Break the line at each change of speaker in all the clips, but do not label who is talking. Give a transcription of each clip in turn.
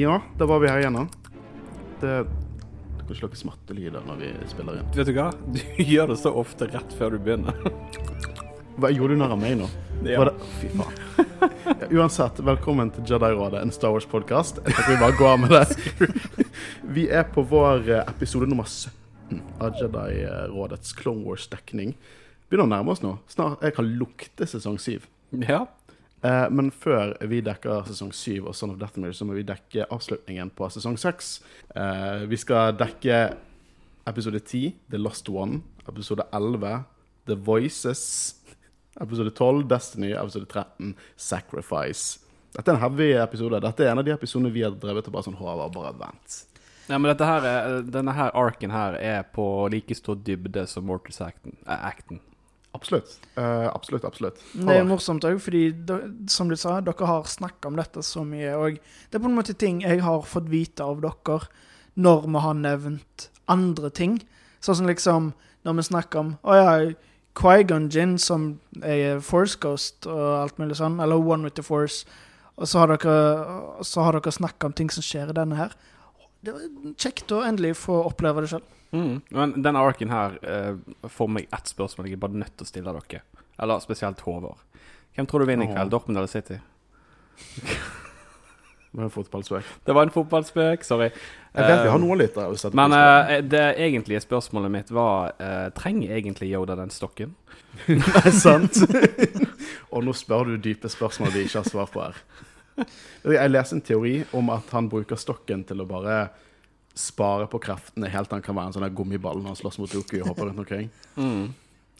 Ja, da var vi her igjennom. Det, Du kan ikke lage smattelyder når vi spiller inn.
Vet du hva? Du gjør det så ofte rett før du begynner.
Hva gjorde du narr av meg nå?
Ja.
Var det, fy faen. Ja, uansett, velkommen til Jedi-rådet, en Star Wars-podkast. Jeg tenker vi bare går med det. Vi er på vår eh, episode nummer 17 av Jedi-rådets Clone Wars-dekning. Begynner å nærme oss nå. Snart Jeg kan lukte sesong 7.
Ja.
Eh, men før vi dekker sesong 7 og Son of Deathmere, så må vi dekke avslutningen på sesong 6. Eh, vi skal dekke episode 10, The Lost One. Episode 11, The Voices. Episode 12, Destiny. Episode 13, Sacrifice. Dette er en heavy episode. Dette er en av de episodene vi har drevet og bare sånn Håvard, bare vent.
ja men dette her er, denne her arken her er på like stor dybde som Mortals Acten.
Absolutt. Uh, absolutt, absolutt.
Det er morsomt òg, fordi som du sa, dere har snakka om dette så mye. Og det er på en måte ting jeg har fått vite av dere når vi har nevnt andre ting. Sånn som liksom når vi snakker om Å ja, Quaigon Gin, som er Force Ghost og alt mulig sånn, eller One with the Force. Og så har dere, så har dere snakka om ting som skjer i denne her. Det var kjekt å endelig få oppleve det sjøl.
Mm. Men denne arken her eh, får meg ett spørsmål jeg er bare nødt til å stille dere. Eller spesielt Håvard. Hvem tror du vinner i kveld? Dortmund eller City?
Det var en fotballspøk.
Det var en fotballspøk, sorry.
Jeg vet vi
Eh,
har noe litt der.
Men
pris
eh, det egentlige spørsmålet mitt var eh, Trenger egentlig Yoda den stokken?
Nei, sant? og nå spør du dype spørsmål vi ikke har svar på her. Jeg leste en teori om at han bruker stokken til å bare spare på kreftene helt til han kan være en sånn gummiball når han slåss mot Doku og hopper rundt omkring.
Mm.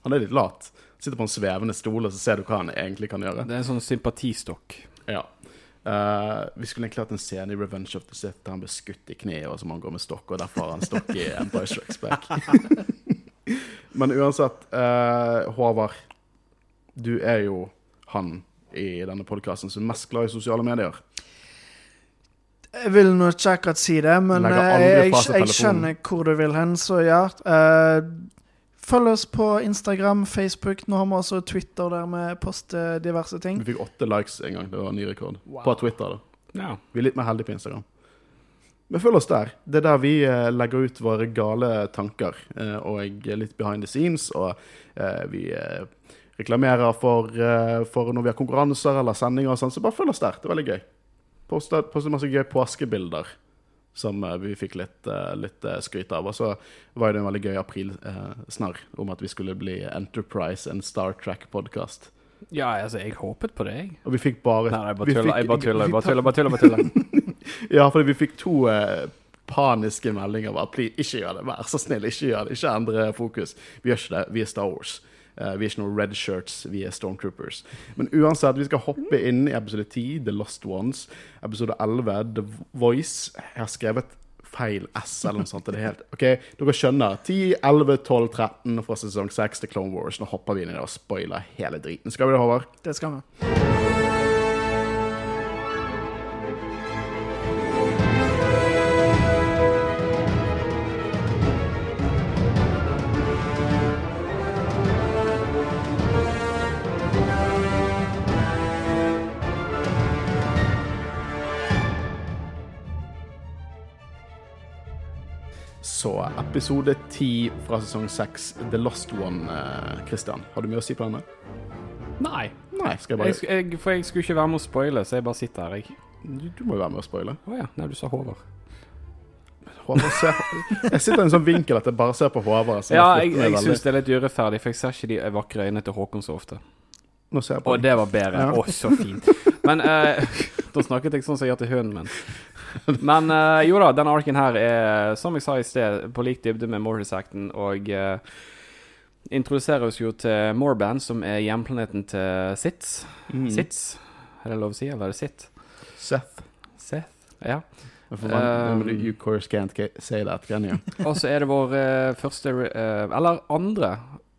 Han er litt lat. Sitter på en svevende stol, og så ser du hva han egentlig kan gjøre.
Det er en sånn sympatistokk.
Ja. Uh, vi skulle egentlig hatt en scene i Revenge of the Sith der han blir skutt i kneet, og som han går med stokk, og derfor har han stokk i Empire Strikes Back. Men uansett, uh, Håvard, du er jo han i denne podkasten som er mest glad i sosiale medier.
Jeg vil nå ikke akkurat si det, men eh, jeg,
fra
jeg skjønner hvor du vil hen, så ja. Uh, følg oss på Instagram, Facebook. Nå har vi også Twitter der vi poster diverse ting.
Vi fikk åtte likes en gang. Det var en ny rekord.
Wow.
På Twitter, da.
Ja.
Vi er litt mer heldige på Instagram. Men følg oss der. Det er der vi eh, legger ut våre gale tanker og litt behind the scenes. Og vi reklamerer for, for når vi har konkurranser eller sendinger og sånn. Så bare følg oss der. Det er veldig gøy. Poster, poster masse gøy påskebilder som eh, vi fikk litt, eh, litt eh, skryt av. Og så var det en veldig gøy aprilsnarr om at vi skulle bli Enterprise, en Star Trek-podkast.
ja, altså, jeg håpet på det, jeg.
Og vi fikk bare
Nei, jeg bare tuller. Jeg bare tuller, jeg bare
tar-
tuller. Bare tuller, bare tuller.
Ja, fordi vi fikk to eh, paniske meldinger. Bare, Please, ikke gjør det. Vær så snill, ikke gjør det. Ikke endre fokus. Vi gjør ikke det. Vi er Star Wars. Eh, vi er ikke noen red shirts, vi er Stormtroopers. Men uansett, vi skal hoppe inn i episode 10, The Lost Ones. Episode 11, The Voice. Jeg har skrevet feil S eller noe sånt. Det er helt, ok, Dere skjønner. 10, 11, 12, 13 fra sesong 6 til Clone Wars. Nå hopper vi inn i det og spoiler hele driten. Skal vi det, Håvard?
Det skal vi.
Episode 10 fra sesong 6, The Lost One. eh, Christian, har du mye å si på denne?
Nei.
Nei, skal jeg bare
Jeg, jeg, for jeg skulle ikke være med å spoile, så jeg bare sitter her, jeg.
Du, du må jo være med å spoile.
Å ja. Nei, du sa Håvard.
Jeg sitter i en sånn vinkel at jeg bare ser på Håvard. så
Ja, jeg, jeg,
jeg
syns det er litt urettferdig, for jeg ser ikke de vakre øynene til Håkon så ofte.
Nå ser jeg på
Og det var bedre.
Ja.
Å, så fint. Men eh, da snakket jeg sånn som jeg gjør til hunden min. Men uh, jo da, denne arken her er, som jeg sa i sted, på lik dybde med Mortis Acten, og uh, introduserer oss jo til Morband, som er hjemplaneten til Sitz.
Mm.
Sitz, er det lov å si, eller er det Sitt?
Seth.
Seth? Ja.
Man,
Um,
you course can't ca- say that, can you?
Og så er det vår uh, første eh, Eller andre,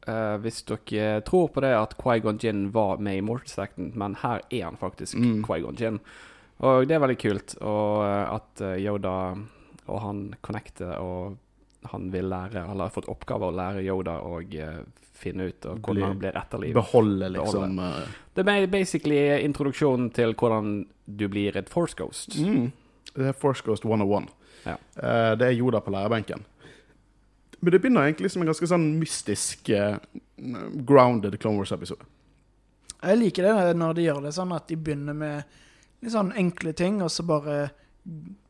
Uh, hvis dere tror på det at Quaigon Gin var med i Mortis Acten, men her er han faktisk
Mm.
Quaigon Jin. Og det er veldig kult, og eh, at eh, Yoda og han connecter, og han vil lære, eller har fått oppgave å lære Yoda og eh, finne ut og hvordan han blir etterlivet.
Beholde, liksom.
Det er basically introduksjonen til hvordan du blir et Force Ghost.
Mm. Det er Force Ghost 101.
Ja.
Eh, det er Yoda på lærebenken. Men det begynner egentlig som en ganske sånn mystisk, grounded Clone Wars-episode.
Jeg liker det når de gjør det sånn at de begynner med litt sånn enkle ting, og så bare,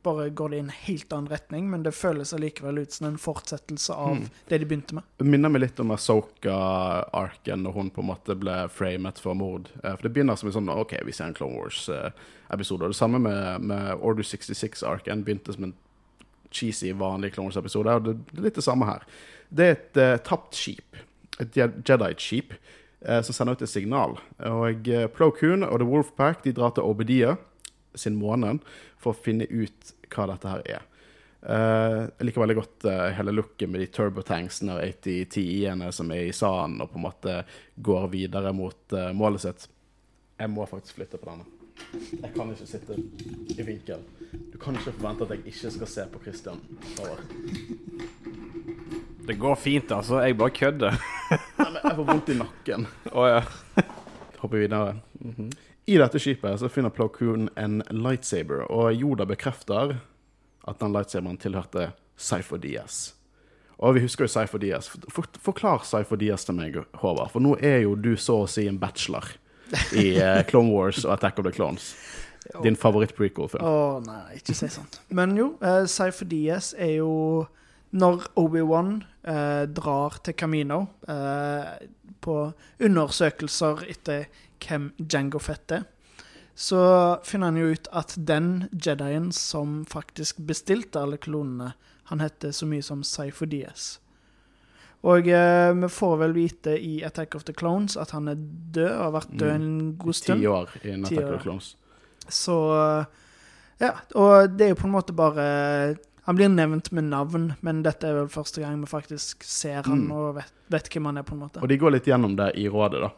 bare går det i en helt annen retning, men det føles allikevel ut som en fortsettelse av
Mm.
det de begynte med.
Det minner meg litt om Asoka-arken, når hun på en måte ble framet for mord. Eh, For det begynner som en sånn OK, vi ser en Clone Wars-episode. Og det samme med, med Order 66-arken. Begynte som en cheesy, vanlig Clone Wars-episode. Og det, det er litt det samme her. Det er et uh, tapt skip. Et Jedi-skip. Eh, som sender ut et signal. Og uh, Plo Koon og The Wolfpack de drar til Obedia sin måned for å finne ut hva dette her er. Eh, jeg liker veldig godt eh, hele looket med de turbotanksene og AT-10-ene som er i sanden og på en måte går videre mot eh, målet sitt. Jeg må faktisk flytte på denne. Jeg kan ikke sitte i vinkel. Du kan ikke forvente at jeg ikke skal se på Christian. Håvard.
Det går fint, altså. Jeg bare kødder.
Nei, men jeg får vondt i nakken.
Å ja.
Hopper videre. I dette skipet så finner Plo Koon en lightsaber, og Yoda bekrefter at den lightsaberen tilhørte Cypher Diaz. Og vi husker jo Cypher Diaz. For, forklar Cypher Diaz til meg, Håvard, for nå er jo du så å si en bachelor i uh, Clone Wars og Attack of the Clones. Din favoritt-prequel-film.
Å nei, ikke si sånt. Men jo, uh, Cypher Diaz er jo Når Obi-Wan eh, drar til Camino eh, på undersøkelser etter hvem Jango Fett er, så finner han jo ut at den Jedien som faktisk bestilte alle klonene, han heter så mye som Cypher Diaz. Og eh, vi får vel vite i Attack of the Clones at han er død og har vært død en god stund.
Ti år i Attack of the Clones.
Så Ja, og det er jo på en måte bare Han blir nevnt med navn, men dette er vel første gang vi faktisk ser han
Mm.
og vet, vet hvem han er, på en måte.
Og de går litt gjennom det i rådet, da.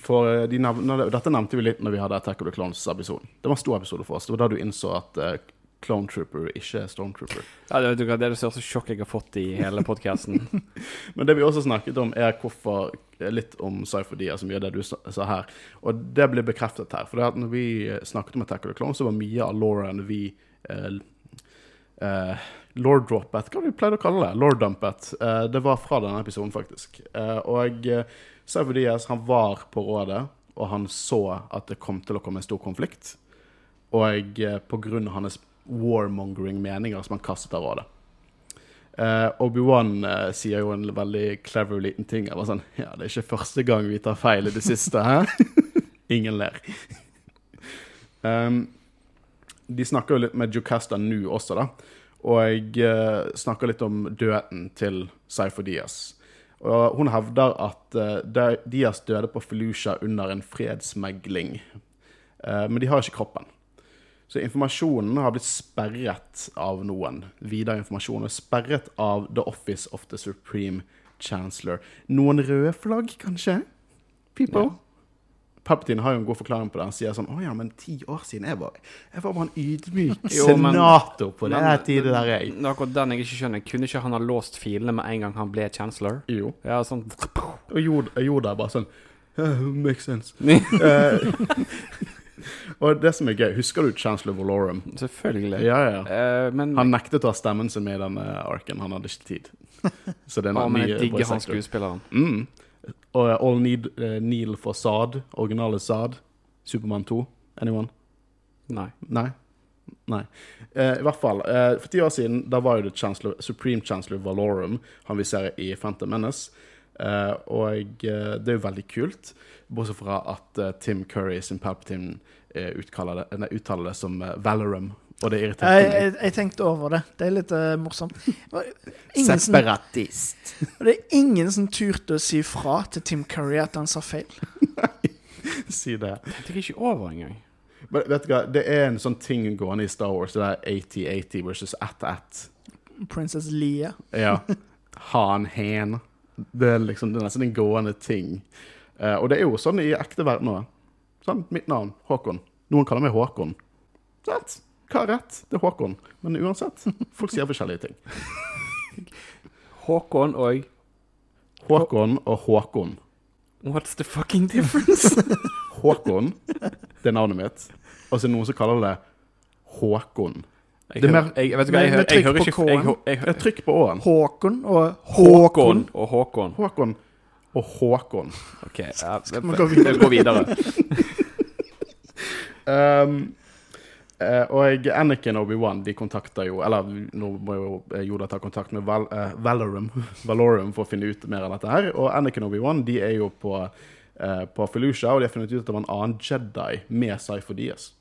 For eh, de nevner, Dette nevnte vi litt når vi hadde Attack of the Clones-episoden. Det var en stor episode for oss. Det var da du innså at uh, Clone Trooper ikke er Stormtrooper.
ja det, vet det er det største sjokket jeg har fått i hele podkasten.
Men det vi også snakket om, er hvorfor litt om Cypher Dia, som gjør det du sa her. Og det blir bekreftet her. For det at når vi eh, snakket om Attack of the Clones, så var mye av Lauren vi eh, eh, Lord Droppet, hva vi pleide å kalle det? Lord Dumpet. Uh, det var fra denne episoden, faktisk. Uh, og uh, Cypher Diaz, han var på rådet, og han så at det kom til å komme en stor konflikt. Og uh, av hans warmongering-meninger som han kastet av rådet. Uh, Obi-Wan uh, sier jo en veldig clever liten ting. Jeg var sånn, ja, Det er ikke første gang vi tar feil i det siste, hæ? Ingen ler. Um, de snakker jo litt med Jocasta nå også, da. Og jeg eh, snakker litt om døden til Cypher Diaz. Og hun hevder at eh, Diaz døde på Felucia under en fredsmegling. Eh, men de har ikke kroppen. Så informasjonen har blitt sperret av noen. Videre informasjon er sperret av The Office of the Supreme Chancellor. Noen røde flagg, kanskje? People? Palpatine har jo en god forklaring på det. Han sier sånn Å ja, men ti år siden Jeg var, jeg var bare en ydmyk
Jo,
senator på den,
Men-
her der, jeg.
Det er akkurat den jeg ikke skjønner. Kunne ikke han ha låst filene med en gang han ble chancellor?
Jo.
Ja, sånn
Og gjorde det bare sånn uh, Makes sense. Eh, og det som er gøy, husker du Chancellor Valorum?
Selvfølgelig.
Ja, ja.
Uh, men
Han nektet å ha stemmen sin med i denne arken. Han hadde ikke tid. Så det er
Å, men jeg digger han skuespilleren.
Mm. Eh, All Need uh, Neil for Sad, Originale Sad, Supermann 2. Anyone?
Nei.
Nei? Nei. Uh, I hvert fall. For ti år siden da var jo det Chancellor, Supreme Chancellor Valorum han vi ser i Phantom Menace. Og det er jo veldig kult, bortsett fra at Tim Curry sin Palpatine uttaler det, uttaler det som Valorum. Og det irriterte meg.
jeg, jeg tenkte over det. Det er litt uh, morsomt. Ingen som,
Separatist.
og det er ingen som turte å si fra til Tim Curry at han sa feil.
Nei, si det.
Jeg tenker ikke over engang.
Men vet du hva, det er en sånn ting gående i Star Wars, det der 80-80 versus 1-1.
Princess Leia.
Ja. Han, hen. Det er liksom det er nesten en gående ting. Uh, og det er jo sånn i ekte verden òg. Sånn, mitt navn, Håkon. Noen kaller meg Håkon. Sant? Hva er rett? Det er Håkon. Men uansett, folk sier forskjellige ting.
Håkon og
Håkon og Håkon.
What's the fucking difference?
Håkon, det er navnet mitt. Og så er det noen som kaller det Håkon.
Jeg,
Det er mer-
jeg, vet du hva, jeg,
med
jeg, hører ikke
på K-en.
jeg, jeg,
Jeg trykk på Å-en.
Håkon og
Håkon
Håkon.
og Håkon.
Håkon og Håkon.
Ok, ja,
vi
vi
gå videre?
går videre.
Um, eh, og Anakin og Obi-Wan de kontakter jo Eller nå må jo eh, Yoda ta kontakt med Val, uh, Valorum, Valorum for å finne ut mer av dette her. Og Anakin og Obi-Wan de er jo på, uh, på Felucia, og de har funnet ut at det var en annen Jedi med Cypher Diaz.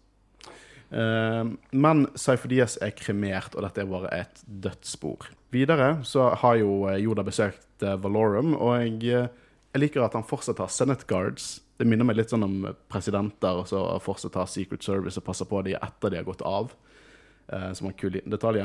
Men Cypher Diaz er kremert, og dette er bare et dødsspor. Videre så har jo Yoda besøkt Valorum, og jeg, jeg liker at han fortsatt har Senate Guards. Det minner meg litt sånn om presidenter og så fortsatt har Secret Service og passer på dem etter de har gått av. eh, som en kul detalj.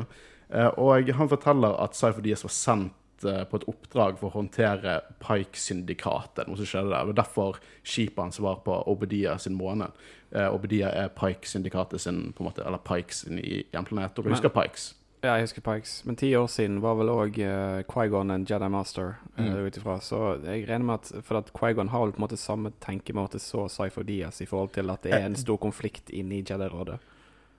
Eh, og han forteller at Cypher Diaz var sendt eh, på et oppdrag for å håndtere Pike-syndikatet. Noe som skjedde der. Det var derfor skipet hans var på Obedia sin måned. Eh, Obedia er Pike-syndikatet sin, på en måte, eller Pikes i hjemplanet. Og du husker Pikes?
Ja, jeg husker Pikes. Men ti år siden var vel òg uh, Quaigon en Jedi Master. Uh,
Mm.
ut ifra. Så jeg regner med at For at Quaigon har vel på en måte samme tenkemåte så Cypher Diaz i forhold til at det er en stor konflikt inne i Jedi-rådet.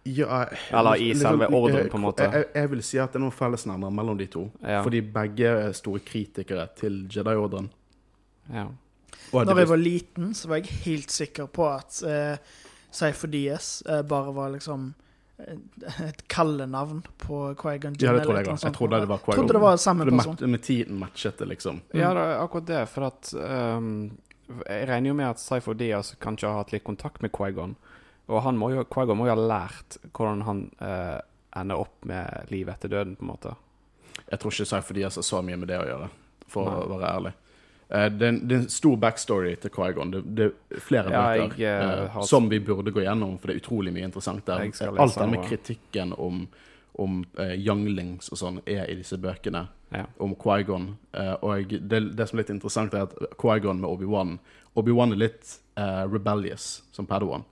Ja,
Eller i selve ordren, på en måte.
Jeg, jeg, vil si at det er noen fellesnevnere mellom de to.
Ja.
Fordi begge er store kritikere til Jedi-ordren.
Ja.
Når jeg var liten, så var jeg helt sikker på at uh, Cypher Diaz uh, bare var liksom eh, et kallenavn på Quaigon
Ja, det trodde jeg
òg.
Jeg trodde det var
Jeg trodde det var samme person.
mat- Med tiden matchet det, liksom.
ja, det er akkurat det. For at um, Jeg regner jo med at Cypher Diaz kanskje har hatt litt kontakt med Quaigon. Og han må jo, Quaigon må jo ha lært hvordan han uh, ender opp med livet etter døden, på en måte.
Jeg tror ikke Cypher Diaz har så mye med det å gjøre, for å være ærlig. Eh, Det er, en, det er en stor backstory til Quaigon. Det, det er flere
Ja,
bøker
jeg, har-
som vi burde gå gjennom, for det er utrolig mye interessant der. Alt det med kritikken om, om uh, younglings og sånn er i disse bøkene.
Ja.
om Quaigon. Uh, og det, det som er litt interessant, er at Quaigon med Obi-Wan Obi-Wan er litt uh, rebellious som Padawan.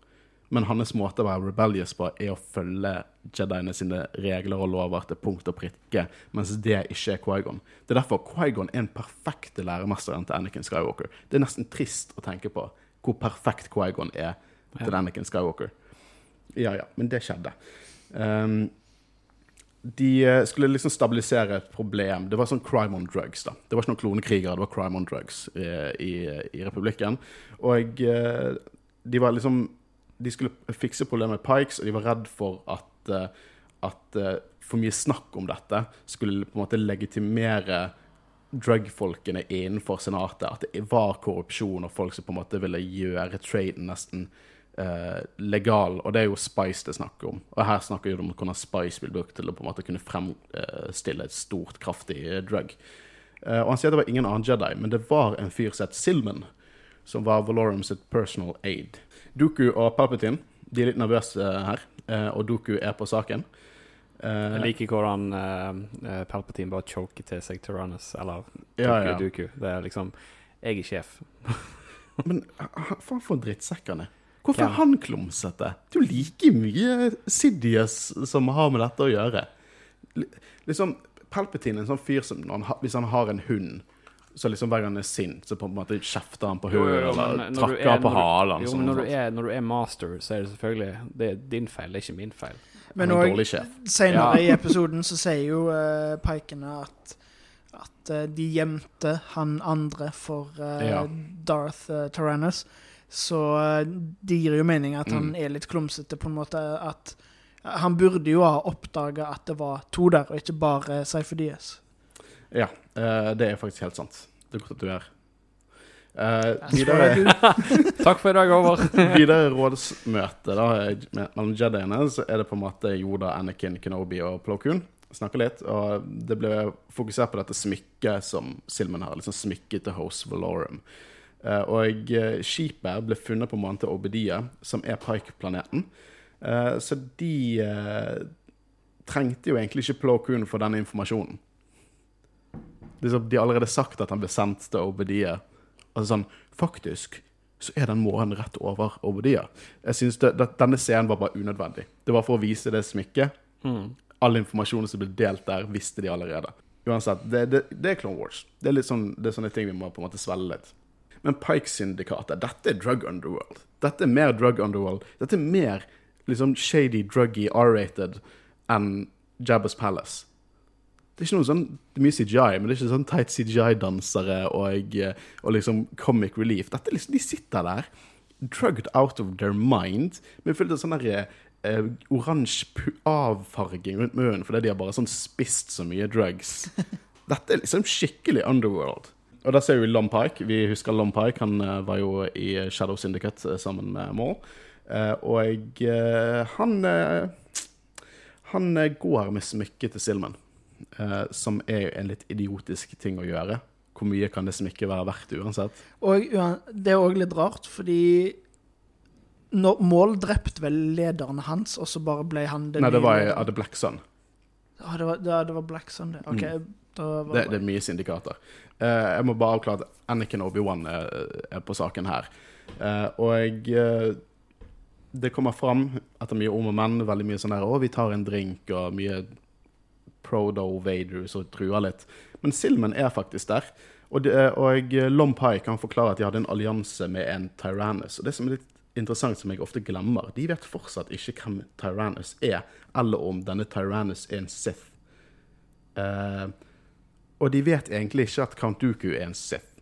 Men hans måte å være rebellious på er å følge Jediene sine regler og lover til punkt og prikke, mens det ikke er Quaigon. Det er derfor Quaigon er en perfekte læremesteren til Anakin Skywalker. Det er nesten trist å tenke på hvor perfekt Quaigon er til Anakin Skywalker. Ja, ja, men det skjedde. Um, de eh, skulle liksom stabilisere et problem. Det var sånn crime on drugs. da. Det var ikke noen klonekrigere, det var crime on drugs i, i, i republikken. Og eh, de var liksom De skulle fikse problemet med Pikes, og de var redd for at, eh, at eh, for mye snakk om dette skulle på en måte legitimere drugfolkene innenfor senatet. At det var korrupsjon og folk som på en måte ville gjøre traden nesten eh, legal. Og det er jo Spice det snakker om. Og her snakker vi om hvordan Spice vil bruke til å på en måte kunne fremstille et stort, kraftig eh, drug. Eh, og han sier at det var ingen annen Jedi, men det var en fyr som het Silman, som var Valorum sitt personal aid. Doku og Palpatine de er litt nervøse her, eh, og Doku er på saken. Eh,
Jeg liker hvordan eh, eh, Palpatine bare choker til seg Tyrannus, eller Doku
Ja, ja.
Doku. Det er liksom Jeg er sjef.
Men faen for drittsekk han er. Hvorfor er han klumsete? Det er jo like mye Sidious som har med dette å gjøre. L- Liksom, Palpatine er en sånn fyr som han, Hvis han har en hund, så liksom hver gang han er sint, så på en måte kjefter han på
jo,
eller trakker
er-
på halen.
Jo, men når du, er, når du er master, så er det selvfølgelig Det er din feil, det er ikke min feil.
Men òg senere
Ja.
i episoden så sier jo uh, pikene at at uh, de gjemte han andre for uh,
Ja.
Darth uh, Tyrannus. Så det gir jo mening at han
Mm.
er litt klumsete, på en måte. At han burde jo ha oppdaga at det var to der, og ikke bare Seifer Diaz.
Ja, det er faktisk helt sant. Det er godt at du er her.
Uh,
videre,
Takk for i dag, over.
videre rådsmøte da, med- mellom Jediene, så er det på en måte Yoda, Anakin, Kenobi og Plo Koon. Snakker litt, og det ble fokusert på dette smykket som Silman har. liksom Smykket til Host Valorum. Uh, og eh, skipet ble funnet på månen til Obedia, som er Pike-planeten. Uh, så de eh, trengte jo egentlig ikke Plo Koon for denne informasjonen. Liksom, de har allerede sagt at han ble sendt til Obedia. Altså sånn, faktisk så er den månen rett over Obedia. Jeg synes det, det, Denne scenen var bare unødvendig. Det var for å vise det smykket.
Mm.
All informasjonen som ble delt der, visste de allerede. Uansett, det, det, det er Clone Wars. Det er, sånn, det er sånne ting vi må på en måte svelge litt. Men Pike-syndikatet, dette er drug underworld. Dette er mer drug underworld. Dette er mer liksom shady, druggy, R-rated enn Jabba's Palace. Det er ikke noe sånn, det er mye CGI, men det er ikke sånn teit CGI-dansere og, eh, og liksom comic relief. Dette liksom, De sitter der, drugged out of their mind, med fullt av sånn der eh, oransje avfarging rundt munnen fordi de har bare sånn spist så mye drugs. Dette er liksom skikkelig underworld. Og der ser vi Lom Pike. Vi husker Lom Pike. Han eh, var jo i Shadow Syndicate eh, sammen med Maul. Og han Han går med smykket til Silman, eh, som er jo en litt idiotisk ting å gjøre. Hvor mye kan det som ikke være verdt uansett?
Og det er òg litt rart, fordi når Mål drepte vel lederen hans, og så bare ble han den
Nei, det var i
lederen.
av The Black Sun.
Ja, det var, det, det var Black Sunday. OK.
Mm. Det, det er mye syndikater. Eh, jeg må bare avklare at Anakin Obi-Wan er, er på saken her. Eh, og eh, det kommer fram etter mye om og men, veldig mye sånn der Å, vi tar en drink, og mye prodo-Vader som truer litt. Men Silmen er faktisk der. Og, det, og Lom Pie kan forklare at de hadde en allianse med en Tyrannus. Og det som er litt interessant, som jeg ofte glemmer, de vet fortsatt ikke hvem Tyrannus er, eller om denne Tyrannus er en Sith. Uh, og de vet egentlig ikke at Count Dooku er en Sith.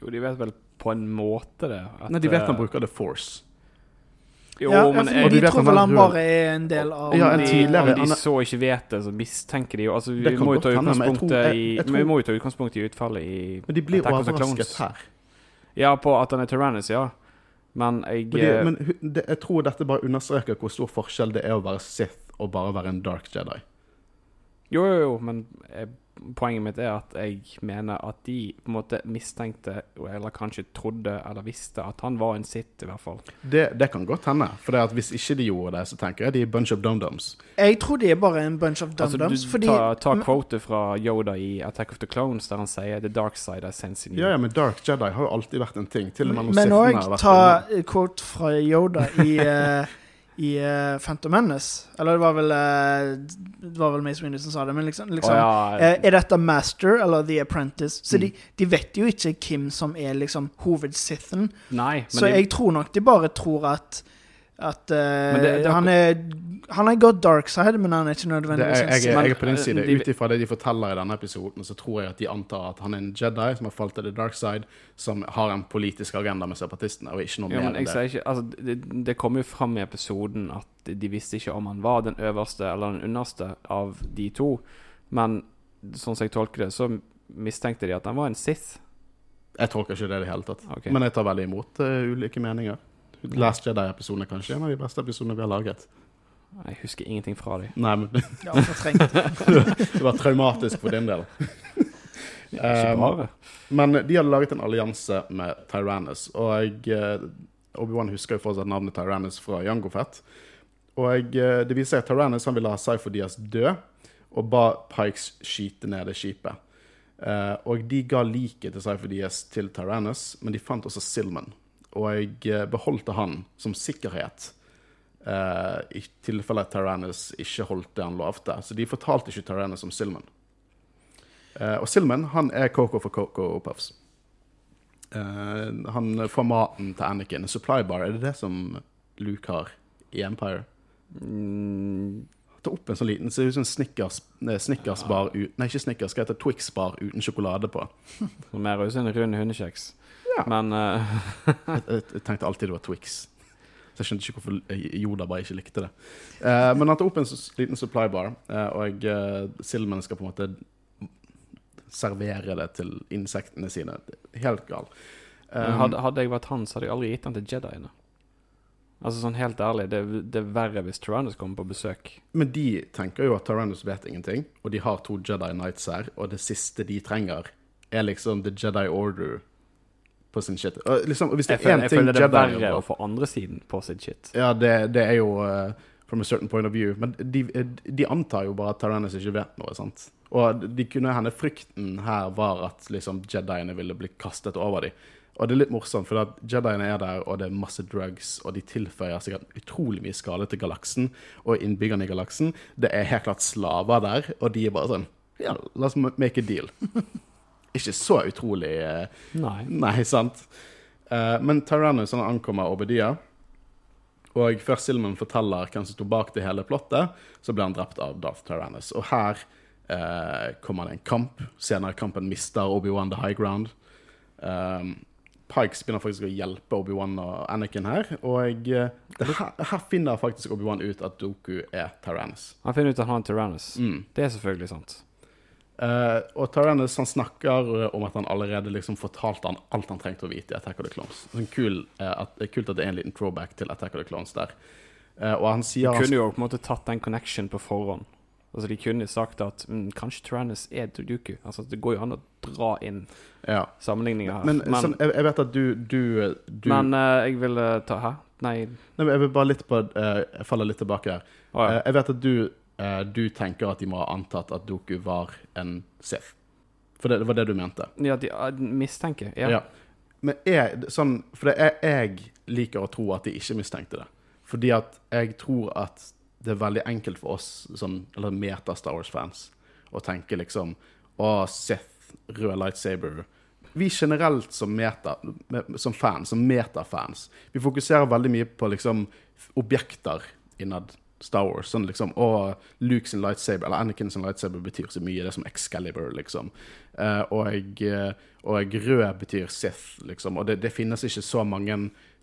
Jo, de vet vel på en måte det. at,
Nei, de vet han
eh,
bruker The Force.
Jo,
ja,
men jeg,
de
de tror vel han bare er en del av
Ja, en tidligere-
om de
han
så ikke vet det, så mistenker de jo altså, Vi må jo ta
utgangspunkt jeg jeg-
i
jeg
vi må jo ta utgangspunkt i utfallet i
Men de blir overrasket her.
Ja, på at han er Tyrannus, ja. Men jeg
Men, de, men det, jeg tror dette bare understreker hvor stor forskjell det er å være Sith og bare være en Dark Jedi.
Jo, jo, jo, men eh, poenget mitt er at jeg mener at de på en måte mistenkte, eller kanskje trodde, eller visste at han var en sitt, i hvert fall.
Det, det kan godt hende. For det at hvis ikke de gjorde det, så tenker jeg de er bunch of dum-dums.
Jeg tror de er bare en bunch of
Altså,
dum-dums.
du,
fordi
ta, ta fra Yoda i Attack of the Clones, der han sier 'The dark side is sensing'.
Ja, ja, men Dark Jedi har jo alltid vært en ting. Til og med når
Men òg ta quote fra Yoda i, eh, i uh, Phantom Menace. Eller det var vel uh, Det var vel Mace Windu som sa det, men liksom, liksom
oh, ja,
eh, Er dette Master eller The Apprentice? Så
Mm.
de, de vet jo ikke hvem som er liksom hovedsithen. Så
de,
jeg tror nok de bare tror at at
uh, det-
han er Han er godt dark side, men han er ikke nødvendigvis
er, jeg, er- jeg er på din
Men,
side.
eh,
Ut ifra det de forteller i denne episoden, så tror jeg at de antar at han er en Jedi som har falt til the dark side, som har en politisk agenda med separatistene, og ikke noe
ja,
mer enn det.
ikke Altså, det, det kom jo fram i episoden at de visste ikke om han var den øverste eller den underste av de to, men sånn som jeg tolker det, så mistenkte de at han var en Sith.
Jeg tolker ikke det i det hele tatt.
okay.
Men jeg tar veldig imot uh, ulike meninger. Last Jedi-episoden er kanskje en av de beste episodene vi har laget.
Jeg husker ingenting fra dem.
Nei, men
Ja,
det var traumatisk for din del.
Ikke
Um,
bare.
Men de hadde laget en allianse med Tyrannus, og eh, Obi-Wan husker jo fortsatt navnet Tyrannus fra Jango Fett. Og eh, det viser at Tyrannus han ville ha Cypher Diaz død, og ba Pikes skyte ned det skipet. Uh, og de ga liket til Cypher Diaz til Tyrannus, men de fant også Silman. Og jeg eh, beholdte han som sikkerhet. Uh, I tilfelle Tyrannus ikke holdt det han lovte. Så de fortalte ikke Tyrannus om Silman. Uh, og Silman han er Coco for Coco Puffs. Uh, han får maten til Anakin. Supply bar, er det det som Luke har i Empire?
Mm,
Ta opp en sånn liten, ser ut som en Snickers, nei, Snickers-bar ut, Nei, ikke Snickers, skal hete det? Twix-bar uten sjokolade på.
som er også en rund hundekjeks.
Ja.
Men uh,
Jeg, jeg, jeg tenkte alltid det var Twix. Så jeg skjønte ikke hvorfor Joda Yoda bare ikke likte det. Uh, men han tar opp en liten supply bar, uh, og uh, Silman skal på en måte servere det til insektene sine. Helt gal. Um,
hadde, hadde jeg vært han, så hadde jeg aldri gitt han til Jediene. Altså sånn helt ærlig, det, det er verre hvis Tyrannus kommer på besøk.
Men de tenker jo at Tyrannus vet ingenting, og de har to Jedi Knights her, og det siste de trenger, er liksom The Jedi Order på sin shit. Og liksom, hvis det
Jeg
er
føler,
ting
jeg føler det er verre å få andre siden på sin shit.
Ja, det, det er jo uh, from a certain point of view. Men de, de antar jo bare at Tyrannus ikke vet noe, sant? Og de kunne hende frykten her var at liksom Jediene ville bli kastet over dem. Og det er litt morsomt, for at Jediene er der, og det er masse drugs, og de tilføyer sikkert utrolig mye skade til galaksen og innbyggerne i galaksen. Det er helt klart slaver der, og de er bare sånn Ja, la oss make a deal. Ikke så utrolig eh,
Nei.
Nei, sant. Eh, men Tyrannus han ankommer Obedia, Og før Silman forteller hvem som sto bak det hele plottet, så blir han drept av Darth Tyrannus. Og her eh, kommer det en kamp. Senere i kampen mister Obi-Wan the high ground. Um, Pikes begynner faktisk å hjelpe Obi-Wan og Anakin her. Og eh, her, her finner faktisk Obi-Wan ut at Doku er Tyrannus.
Han finner ut at han er Tyrannus.
Mm.
Det er selvfølgelig sant.
Eh, og Tyrannus han snakker eh, om at han allerede liksom fortalte han alt han trengte å vite i Attack of the Clones. Sånn kul, uh, at, det er kult at det er en liten throwback til Attack of the Clones der. Uh, og han
De
sier
kunne jo på en måte tatt den connection på forhånd. Altså De kunne sagt at mm, kanskje Tyrannus er Duduku. Altså Det går jo an å dra inn
ja.
sammenligninger her.
Men,
Men,
sånn, jeg, jeg vet at du, du, du
men uh, jeg vil eh, ta Hæ? Nei.
Nei, men Jeg vil bare litt på eh, Jeg faller litt tilbake her.
Oh,
Eh,
ja.
jeg vet at du, eh, du tenker at de må ha antatt at Doku var en Sith. For det, det var det du mente?
ja, de eh, mistenker. Ja.
Men jeg, sånn, for det er, jeg liker å tro at de ikke mistenkte det. Fordi at jeg tror at det er veldig enkelt for oss, sånn, eller meta Star Wars-fans, å tenke liksom Å, Sith, rød lightsaber. Vi generelt som meta, som fans, som metafans, vi fokuserer veldig mye på liksom objekter innad Star Wars. Sånn liksom, Og Luke sin lightsaber, eller Anakin sin lightsaber betyr så mye. Det er som Excalibur, liksom. Uh, og, eh, og rød betyr Sith, liksom. Og det, det finnes ikke så mange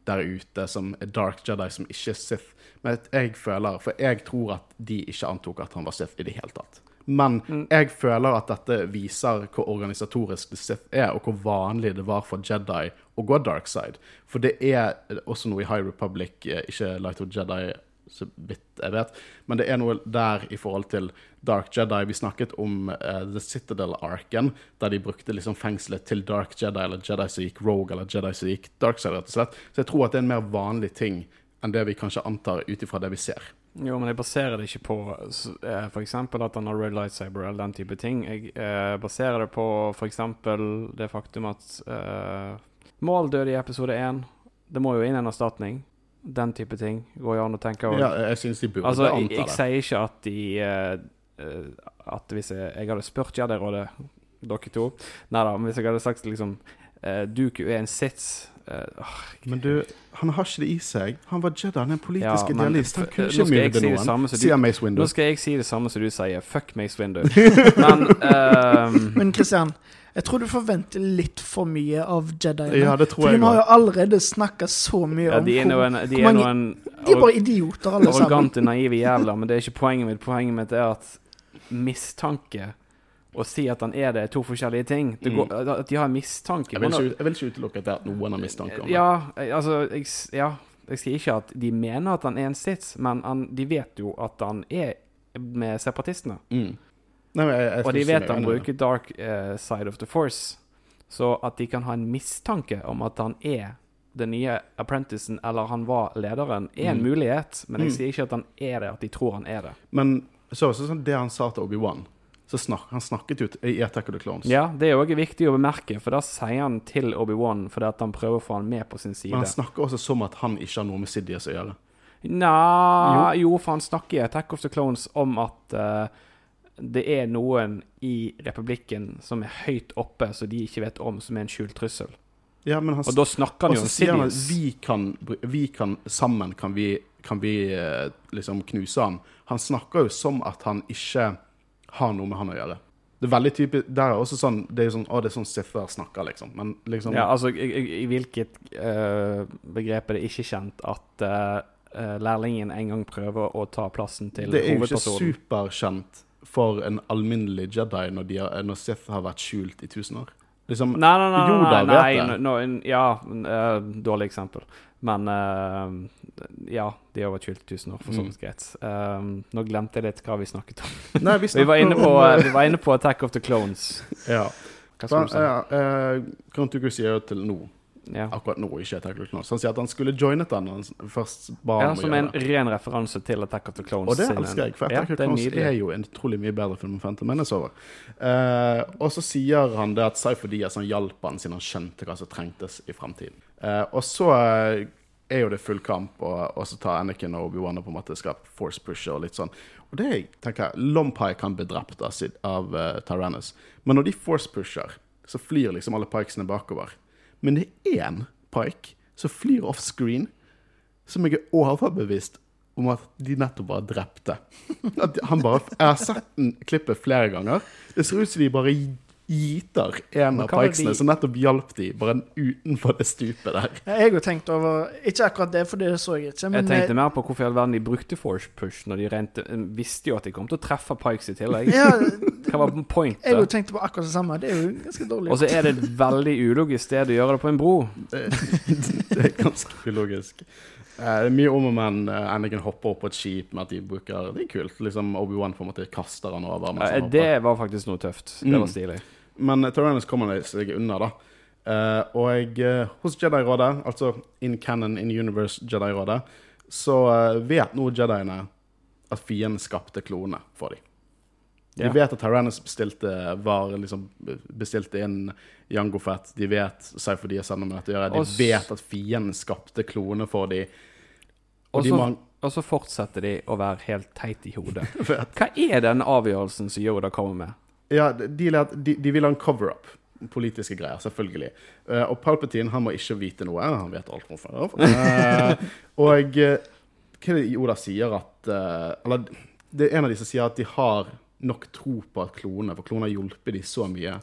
der ute som er Dark Jedi som ikke er Sith. Men jeg føler, for jeg tror at de ikke antok at han var Sith i det hele tatt. Men jeg føler at dette viser hvor organisatorisk det Sith er, og hvor vanlig det var for Jedi å gå dark side. For det er også noe i High Republic, eh, ikke Light of Jedi så vidt jeg vet, men det er noe der i forhold til Dark Jedi. Vi snakket om uh, The Citadel-arken, der de brukte liksom fengselet til Dark Jedi, eller Jedi som gikk Rogue, eller Jedi som gikk Dark rett og slett. Så jeg tror at det er en mer vanlig ting enn det vi kanskje antar ut ifra det vi ser.
Jo, men jeg baserer det ikke på eh, eksempel at han har red lightsaber eller den type ting. Jeg eh, baserer det på eksempel det faktum at eh, Mål døde i episode 1. Det må jo inn en erstatning. Den type ting går jo an å tenke. over.
Ja, jeg syns de burde
altså, jeg,
det.
jeg sier ikke at de eh, eh, At hvis jeg, jeg hadde spurt Jedi-rådet, dere to Nei da, men hvis jeg hadde sagt liksom uh, Duku er en sits uh,
Men du, han har ikke det i seg. Han var Jedi, han er en politisk
Ja,
idealist. Han kunne ikke myrde noen.
samme du-
Sier Mace Window.
Nå skal jeg si det samme som du sier. Fuck Mace Windu. Men ehm,
Men Kristian, jeg tror du forventer litt for mye av Jediene.
Ja, det tror
For
jeg
de har jo allerede snakka så mye
ja,
om
de
hvor-
noen, de
hvor
er
mange-
noen
De er bare idioter, alle sammen.
arrogante, naive jævler, men det er ikke poenget mitt. Poenget mitt er at mistanke å si at han er det, er to forskjellige ting. Det går, at de har mistanke
Jeg vil ikke, jeg vil ikke utelukke at det er noen har mistanke om det.
Ja, altså jeg, ja, jeg sier ikke at de mener at han er en sits, men han, de vet jo at han er med separatistene.
Mm. Nei, jeg, jeg
Og de vet han bruker dark uh, side of the force. Så at de kan ha en mistanke om at han er den nye apprenticen, eller han var lederen, er en
Mm.
mulighet. Men jeg
Mm.
sier ikke at han er det, at de tror han er det.
Men så også sånn det han sa til Obi-Wan så snak, Han snakket ut i Attack of the Clones.
Ja, det er jo også viktig å bemerke, for da sier han til Obi-Wan fordi han prøver å få han med på sin side.
Men han snakker også som at han ikke har noe med Sidious å gjøre.
Nja jo. for han snakker i Attack of the Clones om at eh, det er noen i republikken som er høyt oppe, så de ikke vet om, som er en skjult trussel.
Ja, men han,
Og da snakker han jo om Sidious.
vi kan, vi kan sammen kan vi, kan vi eh, liksom knuse han. Han snakker jo som at han ikke har noe med han å gjøre. Det er veldig typisk, Der er også sånn Det er jo sånn Å, det er sånn Sither snakker, liksom. Men liksom
Ja, altså, i, i, hvilket uh, begrep er det ikke kjent at eh, lærlingen en gang prøver å ta plassen til hovedpersonen?
Det er jo ikke superkjent for en alminnelig Jedi når, de har, når Sith har vært skjult i tusen år. Liksom,
Nei, nei, nei.
Yoda
nei, nei,
vet det.
No, ja, uh, dårlig eksempel. Men uh, ja, de har vært skjult i tusen år, for så
Mm.
vidt greit. Um, nå glemte jeg litt hva vi snakket om.
Nei, vi,
Vi var inne på,
om, eh,
vi var inne på Attack of the Clones.
Ja.
Hva skal du si?
ja, eh, Count Dooku sier til nå,
Ja.
akkurat nå, ikke Attack of the Clones. Han sier at han skulle joinet den når han først ba
ja,
om å
som en ren referanse til Attack of the Clones.
Og det elsker jeg, for Attack of the Clones er, jo en utrolig mye bedre film enn Phantom Menace over. Uh, og så sier han det at Cypher Diaz han hjalp han siden han skjønte hva som trengtes i fremtiden. Uh, og så eh, er jo det full kamp, og, og så tar Anakin og Obi-Wan og på en måte skal force pushe og litt sånn. Og det jeg tenker Lompai kan bli drept av, av uh, Tyrannus, men når de force pusher, så flyr liksom alle pikesene bakover. Men det er én pike som flyr offscreen, som jeg er overbevist om at de nettopp bare drepte. At han bare, jeg har sett den klippet flere ganger. Det ser ut som de bare giter en av pikesene som nettopp hjalp de, bare utenfor det stupet der.
Jeg har tenkt over Ikke akkurat det, for det så jeg ikke.
Jeg tenkte
eh,
mer på hvorfor i all verden de brukte force push når de rent, visste jo at de kom til å treffe Pikes i tillegg.
ja,
Hva var
jeg jo tenkt på akkurat det samme. Det er jo ganske dårlig.
Og så er det et veldig ulogisk sted å gjøre det på en bro.
Det, det er ganske ulogisk. Eh, Det er mye om og men eh, Anakin hopper opp på et skip med at de bruker Det er kult. liksom Obi-Wan kaster han over.
Eh. Det var faktisk noe tøft. Det
Mm.
var stilig.
Men Tyrannus kommer seg unna, da. Uh, og uh, hos Jedi-rådet, altså in canon, in universe Jedi-rådet, så uh, vet nå Jediene at fienden skapte klonene for dem. De
yeah.
vet at Tyrannus bestilte, var, liksom, bestilte inn Jango Fett. De vet Cypher Diaz hadde med dette å gjøre. De
Også,
vet at fienden skapte klonene for dem.
Og
de
og så fortsetter de å være helt teit i hodet. Hva er den avgjørelsen som Yoda kommer med?
Ja, de, de, de vil ha en cover-up. Politiske greier, selvfølgelig. Uh, og Palpatine han må ikke vite noe. Han vet alt om før. Uh, og uh, hva er det Yoda sier at eh, Eller det er en av de som sier at de har nok tro på at klone, for klonene har hjulpet de så mye.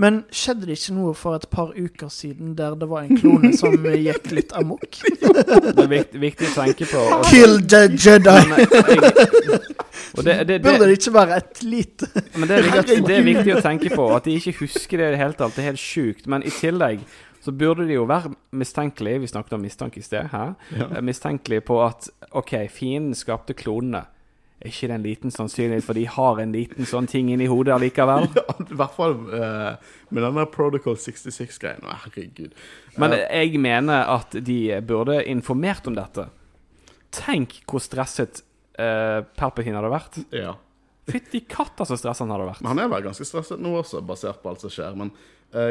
Men skjedde det ikke noe for et par uker siden der det var en klone som gikk litt amok?
Det er viktig, viktig å tenke på. Også.
Kill the Jedi!
men, jeg, og det, det,
Burde
det,
det ikke være et lite
men det, er viktig, det er viktig å tenke på. At de ikke husker det i det hele tatt. Det er helt sjukt. Men i tillegg så burde de jo være mistenkelige. Vi snakket om mistanke i sted. her,
Ja.
Eh, Mistenkelige på at OK, fienden skapte klonene. Er ikke det en liten sannsynlighet, for de har en liten sånn ting inni hodet allikevel?
Ja, I hvert fall uh, med denne Protocol 66-greien. Herregud.
Men
uh,
jeg mener at de burde informert om dette. Tenk hvor stresset uh, Palpatine hadde vært.
ja.
Fytti katta så stresset han hadde vært.
Men han er vel ganske stresset nå også, basert på alt som skjer. Men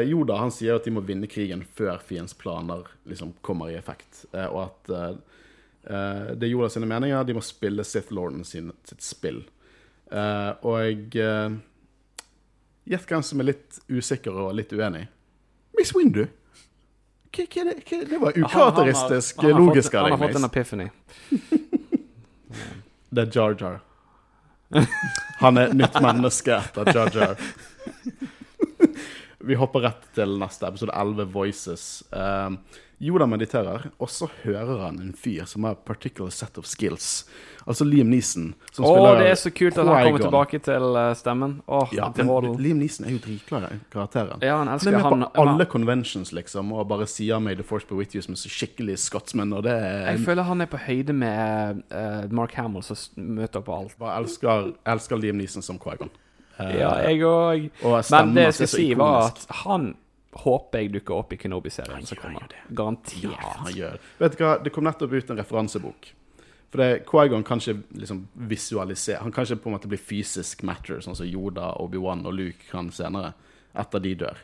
jo da, han sier at de må vinne krigen før fiendens planer liksom kommer i effekt. Eh, og at eh, det er Yoda sine meninger. De må spille Sith Lorden sin, sitt spill. Uh, og uh, Gjett hvem som er litt usikker og litt uenig. Miss Windu. K -k -k det- var ukarakteristisk logisk av
Han har fått en epiphany.
Det er Jar Jar. Han er et nytt menneske etter Jar Jar. Vi hopper rett til neste episode, 11 Voices. Uh, Yoda mediterer, og så hører han en fyr som har particular set of skills. Altså Liam Neeson, som
oh,
spiller
det er så kult at han kommer tilbake til eh, stemmen. Oh,
Ja,
til
men. Liam Neeson er jo dritglad i karakteren.
Ja, han
Han er med
han.
på alle conventions, liksom, og bare sier 'May the force be with you' som en så skikkelig skotsmann, og det er
Jeg føler han er på høyde med uh, Mark Hamill, som møter på alt.
bare elsker, elsker Liam Neeson som Qui-Gon. Eh,
Ja, jeg òg. Men det jeg skal si, var at han håper jeg dukker opp i Kenobi-serien som kommer. Garantert.
Ja, han gjør det. Vet du hva, det kom nettopp ut en referansebok. For det, Qui-Gon kan ikke liksom visualisere Han kan ikke på en måte bli fysisk matter, sånn som Yoda, Obi-Wan og Luke kan senere. Etter de dør.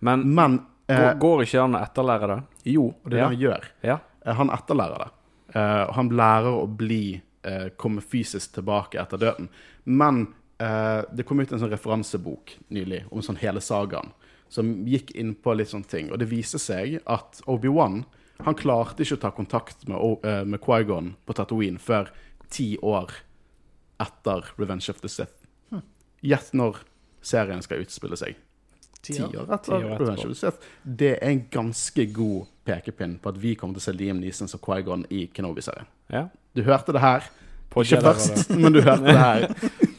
Men
Men eh,
går, går ikke han å etterlære det?
jo, og det er
Ja.
det han gjør.
Ja.
Eh, Han etterlærer det. Uh, han lærer å bli uh, Komme fysisk tilbake etter døden. Men eh, det kom ut en sånn referansebok nylig om sånn hele sagaen, som gikk inn på litt sånne ting. Og det viser seg at Obi-Wan han klarte ikke å ta kontakt med, eh, med Qui-Gon på Tatooine før ti år etter Revenge of the Sith. Gjett når serien skal utspille seg. Ti
Ti
år etter. Revenge of the Sith. Det er en ganske god pekepinn på at vi kommer til å se Liam Neeson som Qui-Gon i Kenobi-serien.
ja.
Du hørte det her.
På
ikke først, men du hørte det her.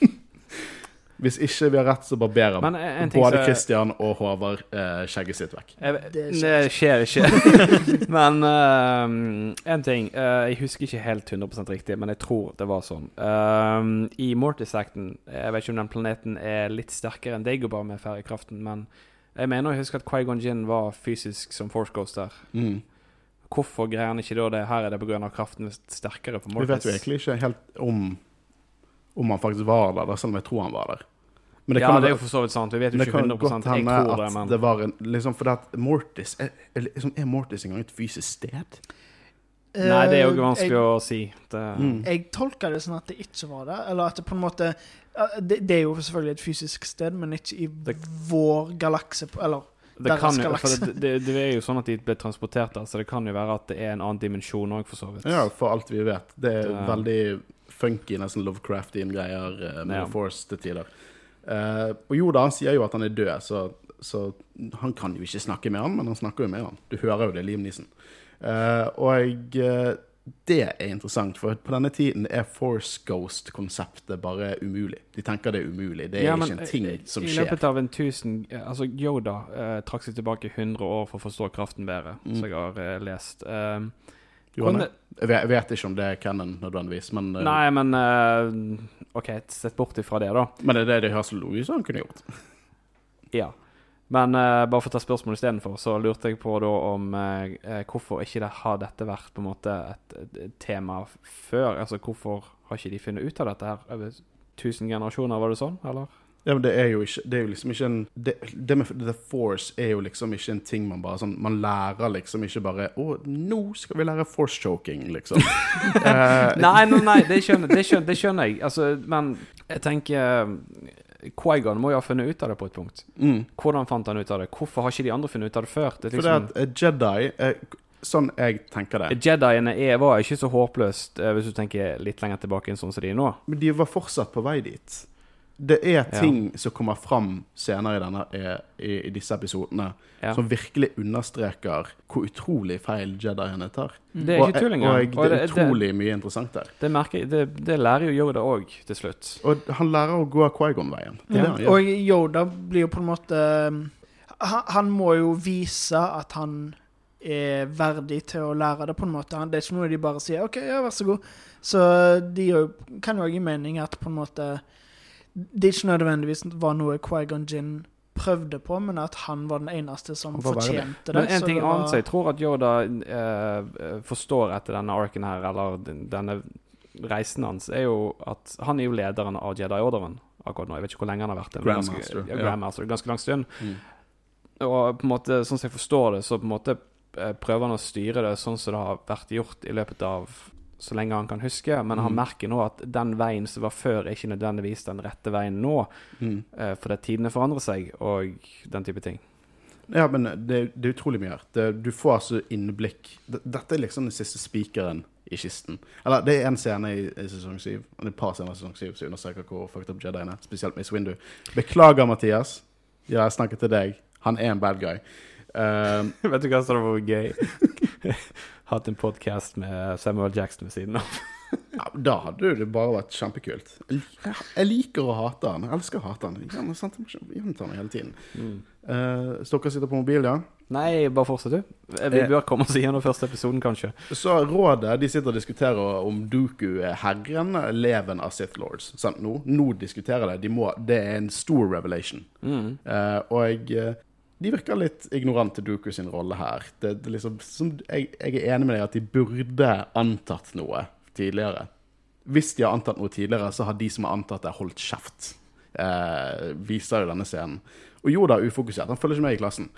Hvis ikke vi har rett, så barberer
Men en
både
Kristian
Christian og Håvard eh, skjegget sitt vekk.
Jeg,
Det
det skjer ikke. men uh, en ting uh, Jeg husker ikke helt 100% riktig, men jeg tror det var sånn. Uh, I Mortis-acten Jeg vet ikke om den planeten er litt sterkere enn Dagobah med færrekraften, men jeg mener å huske at Quaigon Jin var fysisk som Force Ghost der.
Mm.
Hvorfor greier han ikke da det? Her er det pga. kraften sterkere på
Vi vet jo egentlig ikke helt om om han faktisk var der, selv om jeg tror han var der. Men
ja,
kan-
det er jo for så vidt sant. Vi vet jo
det
ikke 100 Jeg tror det, men
det var en liksom For at Mortis er, er, liksom, er Mortis engang et fysisk sted?
Nei, det er jo
Eh,
vanskelig
jeg,
å si. Det,
Mm.
jeg tolker det sånn at det ikke var det. Eller at det på en måte Det, det er jo selvfølgelig et fysisk sted, men ikke i
Det-
vår galakse. Eller
Det,
deres
jo,
laks.
for det, det, det er jo sånn at de ble transportert der, så det kan jo være at det er en annen dimensjon òg, for så vidt.
Ja, for alt vi vet. Det er
Det-
veldig funky, nesten Lovecraftian-greier eh, med
Ja.
Force til tider. Eh, og Yoda han sier jo at han er død, så, så han kan jo ikke snakke med han, men han snakker jo med han. Du hører jo det, Liam Neeson. Eh, og uh, det er interessant, for på denne tiden er Force Ghost-konseptet bare umulig. De tenker det er umulig. Det er
Ja, men,
ikke en ting som skjer.
I løpet av en tusen Altså, Yoda trakk seg tilbake 100 år for å forstå kraften bedre,
Mm.
som jeg har lest. Um,
Gjorde han? Jeg vet, ikke om det er canon nødvendigvis, men, eh,
Nei, men eh, OK, sett bort ifra det, da.
men det er det de har så Louis han kunne gjort.
Ja. Men eh, bare for å ta spørsmålet istedenfor, så lurte jeg på da om eh, eh, hvorfor ikke det har dette vært på en måte et, et, et tema før? Altså hvorfor har ikke de funnet ut av dette her over 1000 generasjoner, var det sånn, eller?
Ja, men det er jo ikke Det er jo liksom ikke en Det, det med The Force er jo liksom ikke en ting man bare sånn Man lærer liksom ikke bare Å, nå skal vi lære force choking, liksom. uh,
Nei, nei, nei det, skjønner, det, skjønner, det skjønner jeg. Altså, men jeg tenker Quaigon må jo ha funnet ut av det på et punkt.
mm.
Hvordan fant han ut av det? Hvorfor har ikke de andre funnet ut av det før? Det liksom,
at eh, Jedi eh, Sånn jeg tenker det
Jediene er, var ikke så håpløst, eh, hvis du tenker litt lenger tilbake enn sånn som de er nå.
Men de var fortsatt på vei dit. Det er
Ja.
ting som kommer fram senere i, denne, i, i disse episodene,
Ja.
som virkelig understreker hvor utrolig feil Jediene tar.
Det er
Og,
ikke tull engang.
og
Og
det er
utrolig det,
mye interessant der.
det, merker, det, det lærer jo Yoda òg, til slutt.
Og han lærer å gå Quaigon-veien.
Ja. Og Yoda blir jo på en måte um, han, han må jo vise at han er verdig til å lære det, på en måte. Det er ikke noe de bare sier OK, ja, vær så god. Så de kan jo gi mening at på en måte Det ikke nødvendigvis var noe Quaigon Gin prøvde på, men at han var den eneste som fortjente det.
Men en
så
ting
var-
annet jeg tror at Yoda eh, forstår etter denne arken her, eller denne reisen hans, er jo at han er jo lederen av Jedi-orderen akkurat nå. Jeg vet ikke hvor lenge han har vært det.
Grandmaster,
Ganske, ja,
ja.
Grandmaster, ganske lang stund.
Mm.
Og på en måte, sånn som jeg forstår det, så på en måte eh, prøver han å styre det sånn som det har vært gjort i løpet av så lenge han kan huske, men han
Mm.
merker nå at den veien som var før, er ikke nødvendigvis den rette veien nå,
Mm.
Uh, fordi tidene forandrer seg, og den type ting.
Ja, men det, det er utrolig mye her. Det, du får altså innblikk Dette er liksom den siste spikeren i kisten. Eller det er en scene i, i sesong syv. eller Et par scener i sesong syv som understreker hvor fucked up Jedien er. Spesielt Miss Windu. Beklager, Mathias. Ja, Jeg snakker til deg. Han er en bad guy. Uh,
Vet du hva som hadde vært gøy? Hatt en podkast med Samuel Jackson ved siden av.
ja, da hadde det bare vært kjempekult. Jeg, liker å hate han. Jeg elsker å hate han. Jeg gjentar meg hele tiden. Uh, så dere sitter på mobil, ja?
Nei, bare fortsett, du. Vi bør komme oss gjennom første episoden, kanskje.
Så rådet de sitter og diskuterer om Duku er herren, eleven av Sith Lords. Sant? Nå, nå diskuterer de. de må, det er en stor revelation.
Mm.
Uh, og eh, de virker litt ignorant til Duku sin rolle her. Det, det liksom, som, jeg, jeg er enig med deg at de burde antatt noe tidligere. Hvis de har antatt noe tidligere, så har de som har antatt det, holdt kjeft. Eh, viser jo denne scenen. Og Yoda er ufokusert. Han følger ikke med i klassen.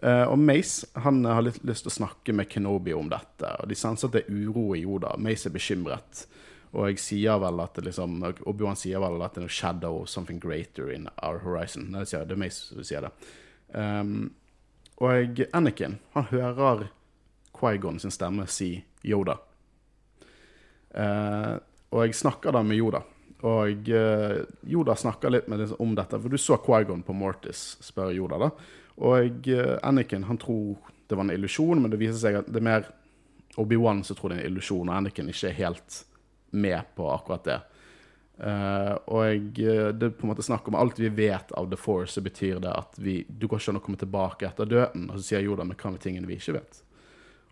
Eh, og Mace han har litt lyst til å snakke med Kenobi om dette. Og De senser at det er uro i Yoda. Mace er bekymret. Og jeg sier vel at det liksom Obi-Wan sier vel at det er noe shadow something greater in our horizon. Det sier det er Mace som sier det. Um, og Anakin, han hører Qui-Gon sin stemme si Yoda. Uh, og jeg snakker da med Yoda. Og uh, Yoda snakker litt med det, om dette, for du så Qui-Gon på Mortis, spør Yoda. da. Og uh, Anakin han tror det var en illusjon, men det viser seg at det er mer Obi-Wan som tror det er en illusjon, og Anakin ikke er helt med på akkurat det. Eh, og eh, det er på en måte snakk om alt vi vet av The Force, så betyr det at vi, du går ikke an å komme tilbake etter døden. Og så sier Yoda men hva med tingene vi ikke vet?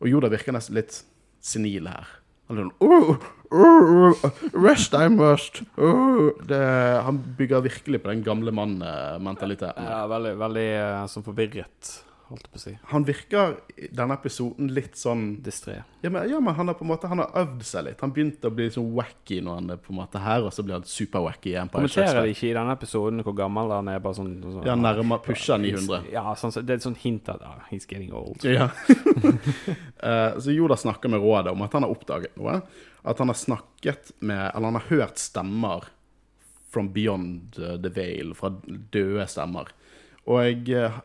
Og Yoda virker nesten litt senil her. Han er sånn oh, Rest I must. Oh. det, han bygger virkelig på den gamle mann-mentaliteten.
Ja, veldig, veldig eh, sånn forvirret, holdt jeg på å si.
Han virker i denne episoden litt sånn
Distré.
ja men, ja, men han har på en måte Han har øvd seg litt. Han begynte å bli sånn wacky når han er på en måte her, og så blir han super-wacky igjen.
Kommenterer de ikke i denne episoden hvor gammel han er? Bare sånn, sånn.
Ja, nærmer pusher 900.
Ja, sånn, så det er et sånt hint at ah, he's getting old.
Ja. Eh, så Yoda snakker med rådet om at han har oppdaget noe. At han har snakket med Eller han har hørt stemmer from beyond the veil, fra døde stemmer. Og jeg, eh,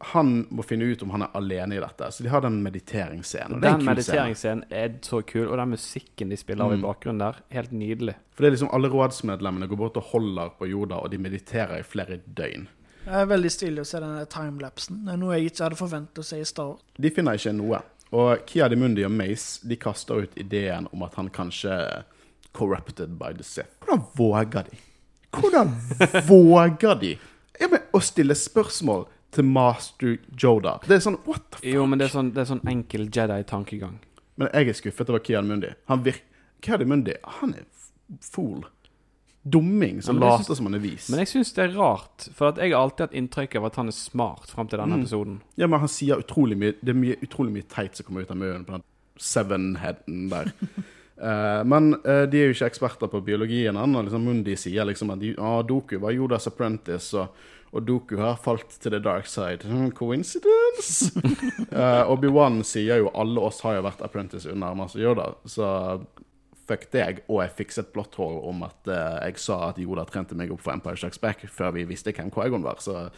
han må finne ut om han er alene i dette. Så de har den mediteringsscenen. og er
Den mediteringsscenen er så kul, og den musikken de spiller av i
Mm.
bakgrunnen der, helt nydelig.
For det er liksom alle rådsmedlemmene går bort og holder på jorda, og de mediterer i flere døgn.
Det er veldig stilig å se denne timelapsen. Det er noe jeg ikke hadde forventet å se i Star Wars.
De finner ikke noe. Og Kia de Mundi og Mace de kaster ut ideen om at han kanskje corrupted by the Sith. Hvordan våger de? Hvordan våger de ja, men, å stille spørsmål til master Joda? Det er sånn What the fuck?
Jo, men det er sånn, det er sånn enkel Jedi-tankegang.
Men jeg er skuffet over Kia de Mundi. Han virker Kia Mundi, han er fool. Dumming som
Ja,
later som han er vis.
Men jeg syns det er rart, for jeg har alltid hatt inntrykk av at han er smart fram til denne
Mm.
episoden.
Ja, men han sier utrolig mye Det er mye, utrolig mye teit som kommer ut av munnen på den seven-headen der. Uh, men uh, de er jo ikke eksperter på biologien ennå. Liksom Mundi sier liksom at de, ah, Doku var Jodas apprentice, og, og Doku har falt til the dark side. Hmm, coincidence? uh, Obi-Wan sier jo alle oss har jo vært apprentice under Master Yoda, så fuck deg, og jeg fikset blått hår om at uh, jeg sa at Yoda trente meg opp for Empire Strikes Back før vi visste hvem Quaigon var. Så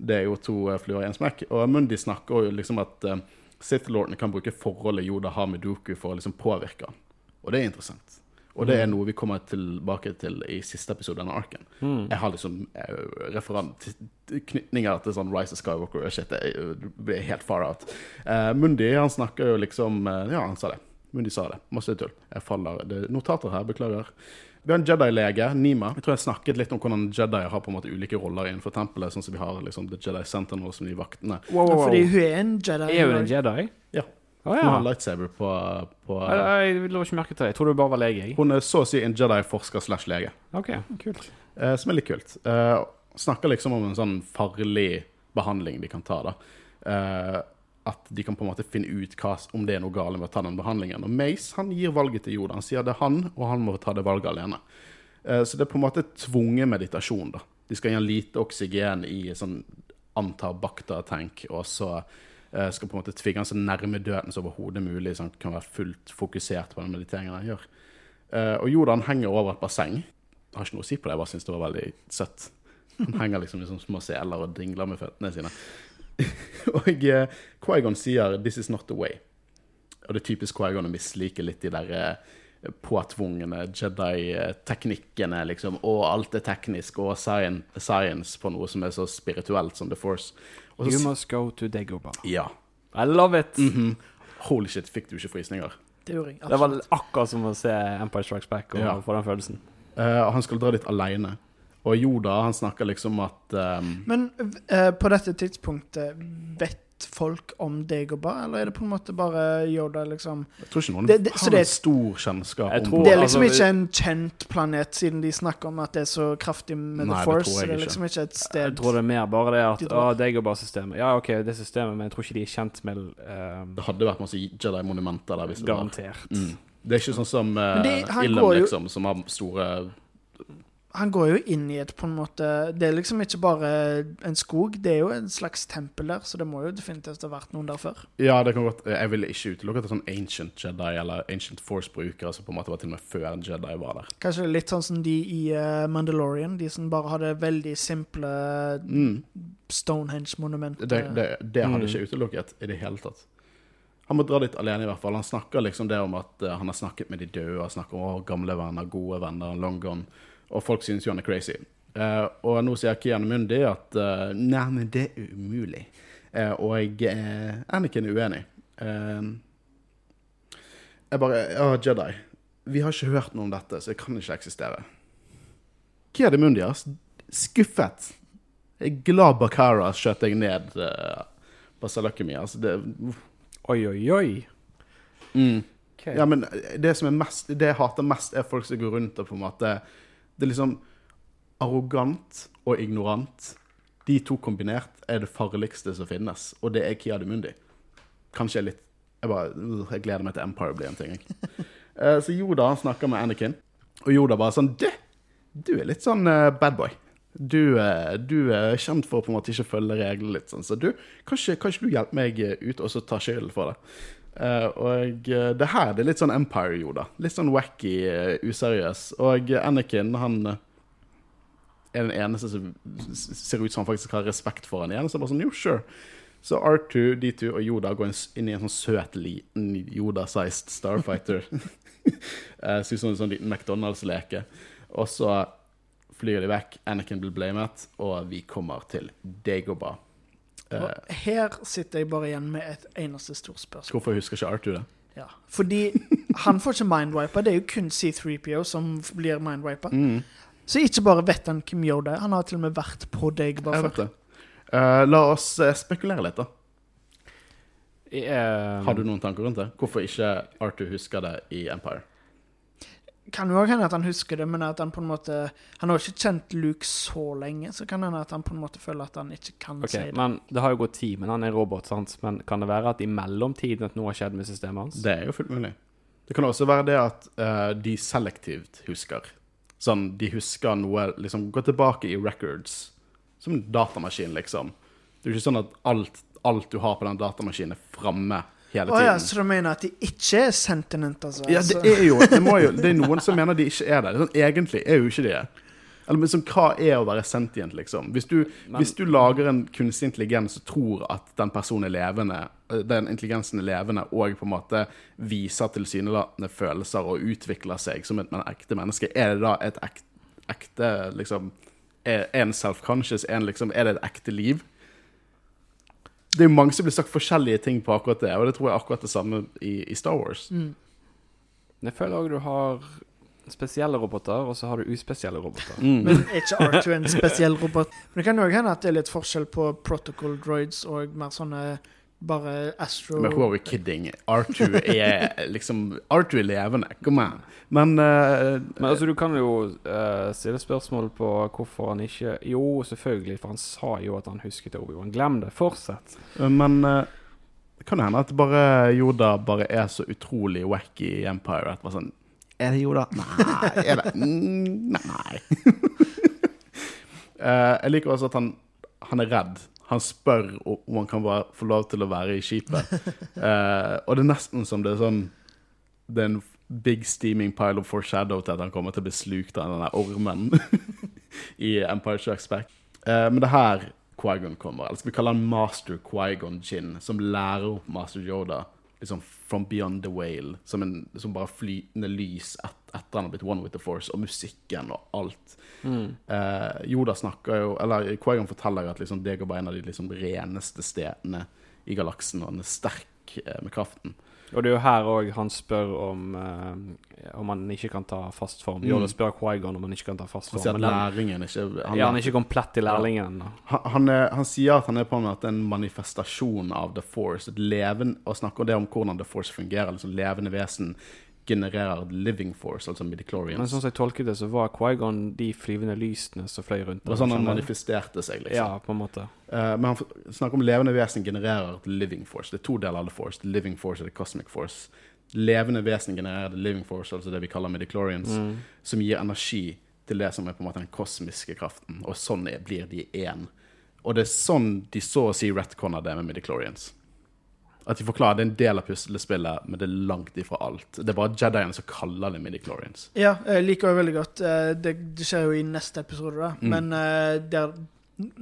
det er jo to uh, fluer i en smekk. Og Mundi snakker jo liksom at uh, Sith-lordene kan bruke forholdet Yoda har med Doku for å liksom påvirke han. Og det er interessant. Og det er noe vi kommer tilbake til i siste episode av Arken. Jeg har liksom uh, til sånn Rise of Skywalker og shit. Det blir helt far out. Uh, Mundi han snakker jo liksom eh, Ja, han sa det. Mundi sa det. Masse tull. Jeg faller. Det er notater her, beklager. Vi har en Jedi-lege, Nima. Jeg tror jeg snakket litt om hvordan Jedi har på en måte ulike roller innenfor tempelet, sånn som vi har liksom The Jedi Sentinel som de vaktene.
Wow,
wow, wow. fordi hun er en Jedi.
Er hun en Jedi?
Ja.
Å
Hun
har
lightsaber på, på
Jeg, jeg la ikke merke til det. Jeg trodde du bare var lege. jeg.
Hun er så å si en Jedi-forsker slash lege.
OK, kult.
Eh, som er litt kult. Eh, snakker liksom om en sånn farlig behandling de kan ta. da. Eh, at de kan på en måte finne ut hva, om det er noe galt med å ta den behandlingen. Og Mace han gir valget til Yoda. Han sier det er han, og han må ta det valget alene. Eh, så det er på en måte tvungen meditasjon. da. De skal gi han lite oksygen i sånn antar bakta-tenk, og så skal på en måte tvinge han så nærme døden som overhodet mulig, så han kan være fullt fokusert på den mediteringen han gjør. Eh, og Jordan henger over et basseng. Jeg har ikke noe å si på det, jeg bare syns det var veldig søtt. Han henger liksom i liksom små seler og dingler med føttene sine. og eh, Quaigon sier 'this is not the way'. Og det er typisk Quaigon å mislike litt de der eh, påtvungne Jedi-teknikkene, liksom. Og alt er teknisk, og science, på noe som er så spirituelt som The Force. Også,
You must go to Dagobah.
ja.
I love it!
Mhm. Holy shit, fikk du ikke frysninger?
Det gjorde jeg.
Det var akkurat som å se Empire Strikes Back og
Ja.
få den følelsen.
Uh, han skal dra dit aleine. Og Yoda han snakker liksom at um,
Men uh, på dette tidspunktet, vet folk om Dagobah, eller er det på en måte bare Yoda, liksom?
Jeg tror ikke noen
Det- det-
har
det
en stor kjennskap om
tror-
Det er liksom
altså,
ikke en kjent planet, siden de snakker om at det er så kraftig med
Nei,
The
det
Force.
tror jeg
så det er liksom ikke et
Jeg tror det er mer bare det
De
at
drar.
Å, Dagobah-systemet. Ja, OK, det systemet, men jeg tror ikke de er kjent med eh,
Det hadde vært masse Jedi-monumenter der. hvis det var.
Garantert.
Mm. Det er ikke sånn som uh,
Men
Ilum, liksom, som har store
Han går jo inn i et på en måte Det er liksom ikke bare en skog, det er jo en slags tempel der, så det må jo definitivt ha vært noen der før.
Ja, det kan godt Jeg vil ikke utelukke at det er sånn ancient Jedi eller ancient Force-brukere som på en måte var til og med før en Jedi var der.
Kanskje litt sånn som de i eh, Mandalorian, de som bare hadde veldig simple
Mm.
Stonehenge-monumenter.
Det, det, det hadde
Mm.
ikke utelukket i det hele tatt. Han må dra dit alene, i hvert fall. Han snakker liksom det om at eh, han har snakket med de døde, han snakker om gamle venner, gode venner, long gone. Og folk synes jo han er crazy. Eh, og nå sier Kian Mundi at eh, Nei, men det er umulig. Eh, og uh, Anniken er uenig. Eh, jeg bare Ja, Jedi. Vi har ikke hørt noe om dette, så det kan ikke eksistere. Kian Mundi, ass. Skuffet. Jeg er glad Bakara skjøt deg ned uh, på Salakemi. Altså, det
Oi, oi, oi.
mm.
Okay.
Ja, men det som er mest Det jeg hater mest, er folk som går rundt og på en måte Det er liksom arrogant og ignorant. De to kombinert er det farligste som finnes, og det er Kia de Mundi. Kanskje jeg litt Jeg bare uh, Jeg gleder meg til Empire blir en ting, jeg. Eh, så Yoda han snakker med Anakin, og Yoda bare sånn Du, du er litt sånn bad boy. Du, eh, du er kjent for å på en måte ikke følge reglene litt sånn, så du, kanskje, kanskje du hjelper meg ut og så tar skylden for det. Eh, og eh, det her det er litt sånn Empire-Yoda. Litt sånn wacky, uh, useriøs. Og Anakin, han er den eneste som ser ut som han faktisk har respekt for han igjen. Så bare sånn, jo, sure. Så R2, D2 og Yoda går inn i en sånn søt, liten Yoda-sized Starfighter. uh, Ser ut som en sånn liten McDonald's-leke. Og så flyr de vekk, Anakin blir blamet, og vi kommer til Dagobah. Eh,
Og her sitter jeg bare igjen med et eneste stort spørsmål.
hvorfor husker ikke R2 det?
Ja. Fordi han får ikke mindwipa. Det er jo kun C3PO som blir mindwipa.
Mm,
Så ikke bare vet han hvem Yoda er, han har til og med vært på Dagobah
jeg
før.
det. Eh, la oss eh, spekulere litt, da.
Um,
Har du noen tanker rundt det? Hvorfor ikke R2 husker det i Empire?
Kan jo hende at han husker det, men at han på en måte Han har jo ikke kjent Luke så lenge, så kan det hende at han på en måte føler at han ikke kan
okay,
si det.
men Det har jo gått tid, men han er robot, sant? Men kan det være at i mellomtiden at noe har skjedd med systemet hans?
Det er jo fullt mulig. Det kan også være det at uh, de selektivt husker. Sånn, de husker noe Liksom, gå tilbake i records. Som en datamaskin, liksom. Det er jo ikke sånn at alt, alt du har på den datamaskinen, er framme hele tiden.
Oh, ja, så du mener at de ikke er sentient, altså?
Ja, det er jo det, må jo det er noen som mener de ikke er det. det er sånn, egentlig er jo ikke de det. Eller men sånn, Hva er å være sentient, liksom? Hvis du, hvis du lager en kunstig intelligens og tror at den personen er levende, eh, den intelligensen er levende, og på en måte viser tilsynelatende følelser og utvikler seg som et men- ekte menneske, er det da et ekte, ekte liksom Er er en self-conscious? Er, liksom, er det et ekte liv? Det er jo mange som blir sagt forskjellige ting på akkurat det, og det tror jeg er akkurat det samme i, i Star Wars.
Mm.
Jeg føler òg du har spesielle roboter, og så har du uspesielle roboter.
Mm.
Men er ikke R2 en spesiell robot? Men det kan jo hende at det er litt forskjell på protocol droids og mer sånne bare astro...
Men who are we kidding? R2 er liksom R2 er levende, come on. Men uh,
Men altså, du kan jo uh, stille spørsmål på hvorfor han ikke Jo, selvfølgelig, for han sa jo at han husket Obi-Wan. Glem det. Fortsett.
Men uh, kan det hende at bare Yoda bare er så utrolig wacky i Empire at bare sånn Er det Yoda? Nei. Er det? Mm, nei. uh, jeg liker også at han, han er redd. Han spør om han kan bare få lov til å være i skipet. Eh, og det er nesten som det er sånn Det er en big steaming pile of foreshadow til at han kommer til å bli slukt av den der ormen i Empire Strikes Back. Eh, men det er her Qui-Gon kommer. Eller skal vi kalle han Master Qui-Gon Jinn, som lærer opp Master Yoda liksom from beyond the whale, som, en, som bare flytende lys et, etter han har blitt one with the force, og musikken og alt. Eh, Yoda snakker jo Eller Qui-Gon forteller at liksom Dagobah bare en av de liksom reneste stedene i galaksen, og han er sterk eh, med kraften.
Og det er jo her òg han spør om eh, Om han ikke kan ta fast form.
Mm.
Yoda spør Qui-Gon om han ikke kan ta fast form.
Han sier at læringen ikke han,
ja, han er ikke komplett i lærlingen ennå.
han, han, han sier at han er på en måte en manifestasjon av The Force. Et leven, og snakker det om hvordan The Force fungerer. liksom Levende vesen genererer living force, altså
Men sånn som jeg tolket det, så var Qui-Gon de flyvende lysene som fløy rundt.
Det var sånn han manifesterte seg, liksom.
Ja, på en måte.
Uh, men han snakker om levende vesen genererer living force. Det er to deler av the force. The living force og the cosmic force. Levende vesen genererer the living force, altså det vi kaller midichlorians,
Mm.
som gir energi til det som er på en måte den kosmiske kraften. Og sånn blir de én. Og det er sånn de så å si retconner det med midichlorians. At de forklarer det er en del av puslespillet, men det er langt ifra alt. Det er bare Jediene som kaller det midichlorians.
Ja, jeg liker det veldig godt. Eh, Det, det skjer jo i neste episode, da.
Mm.
Men eh, det er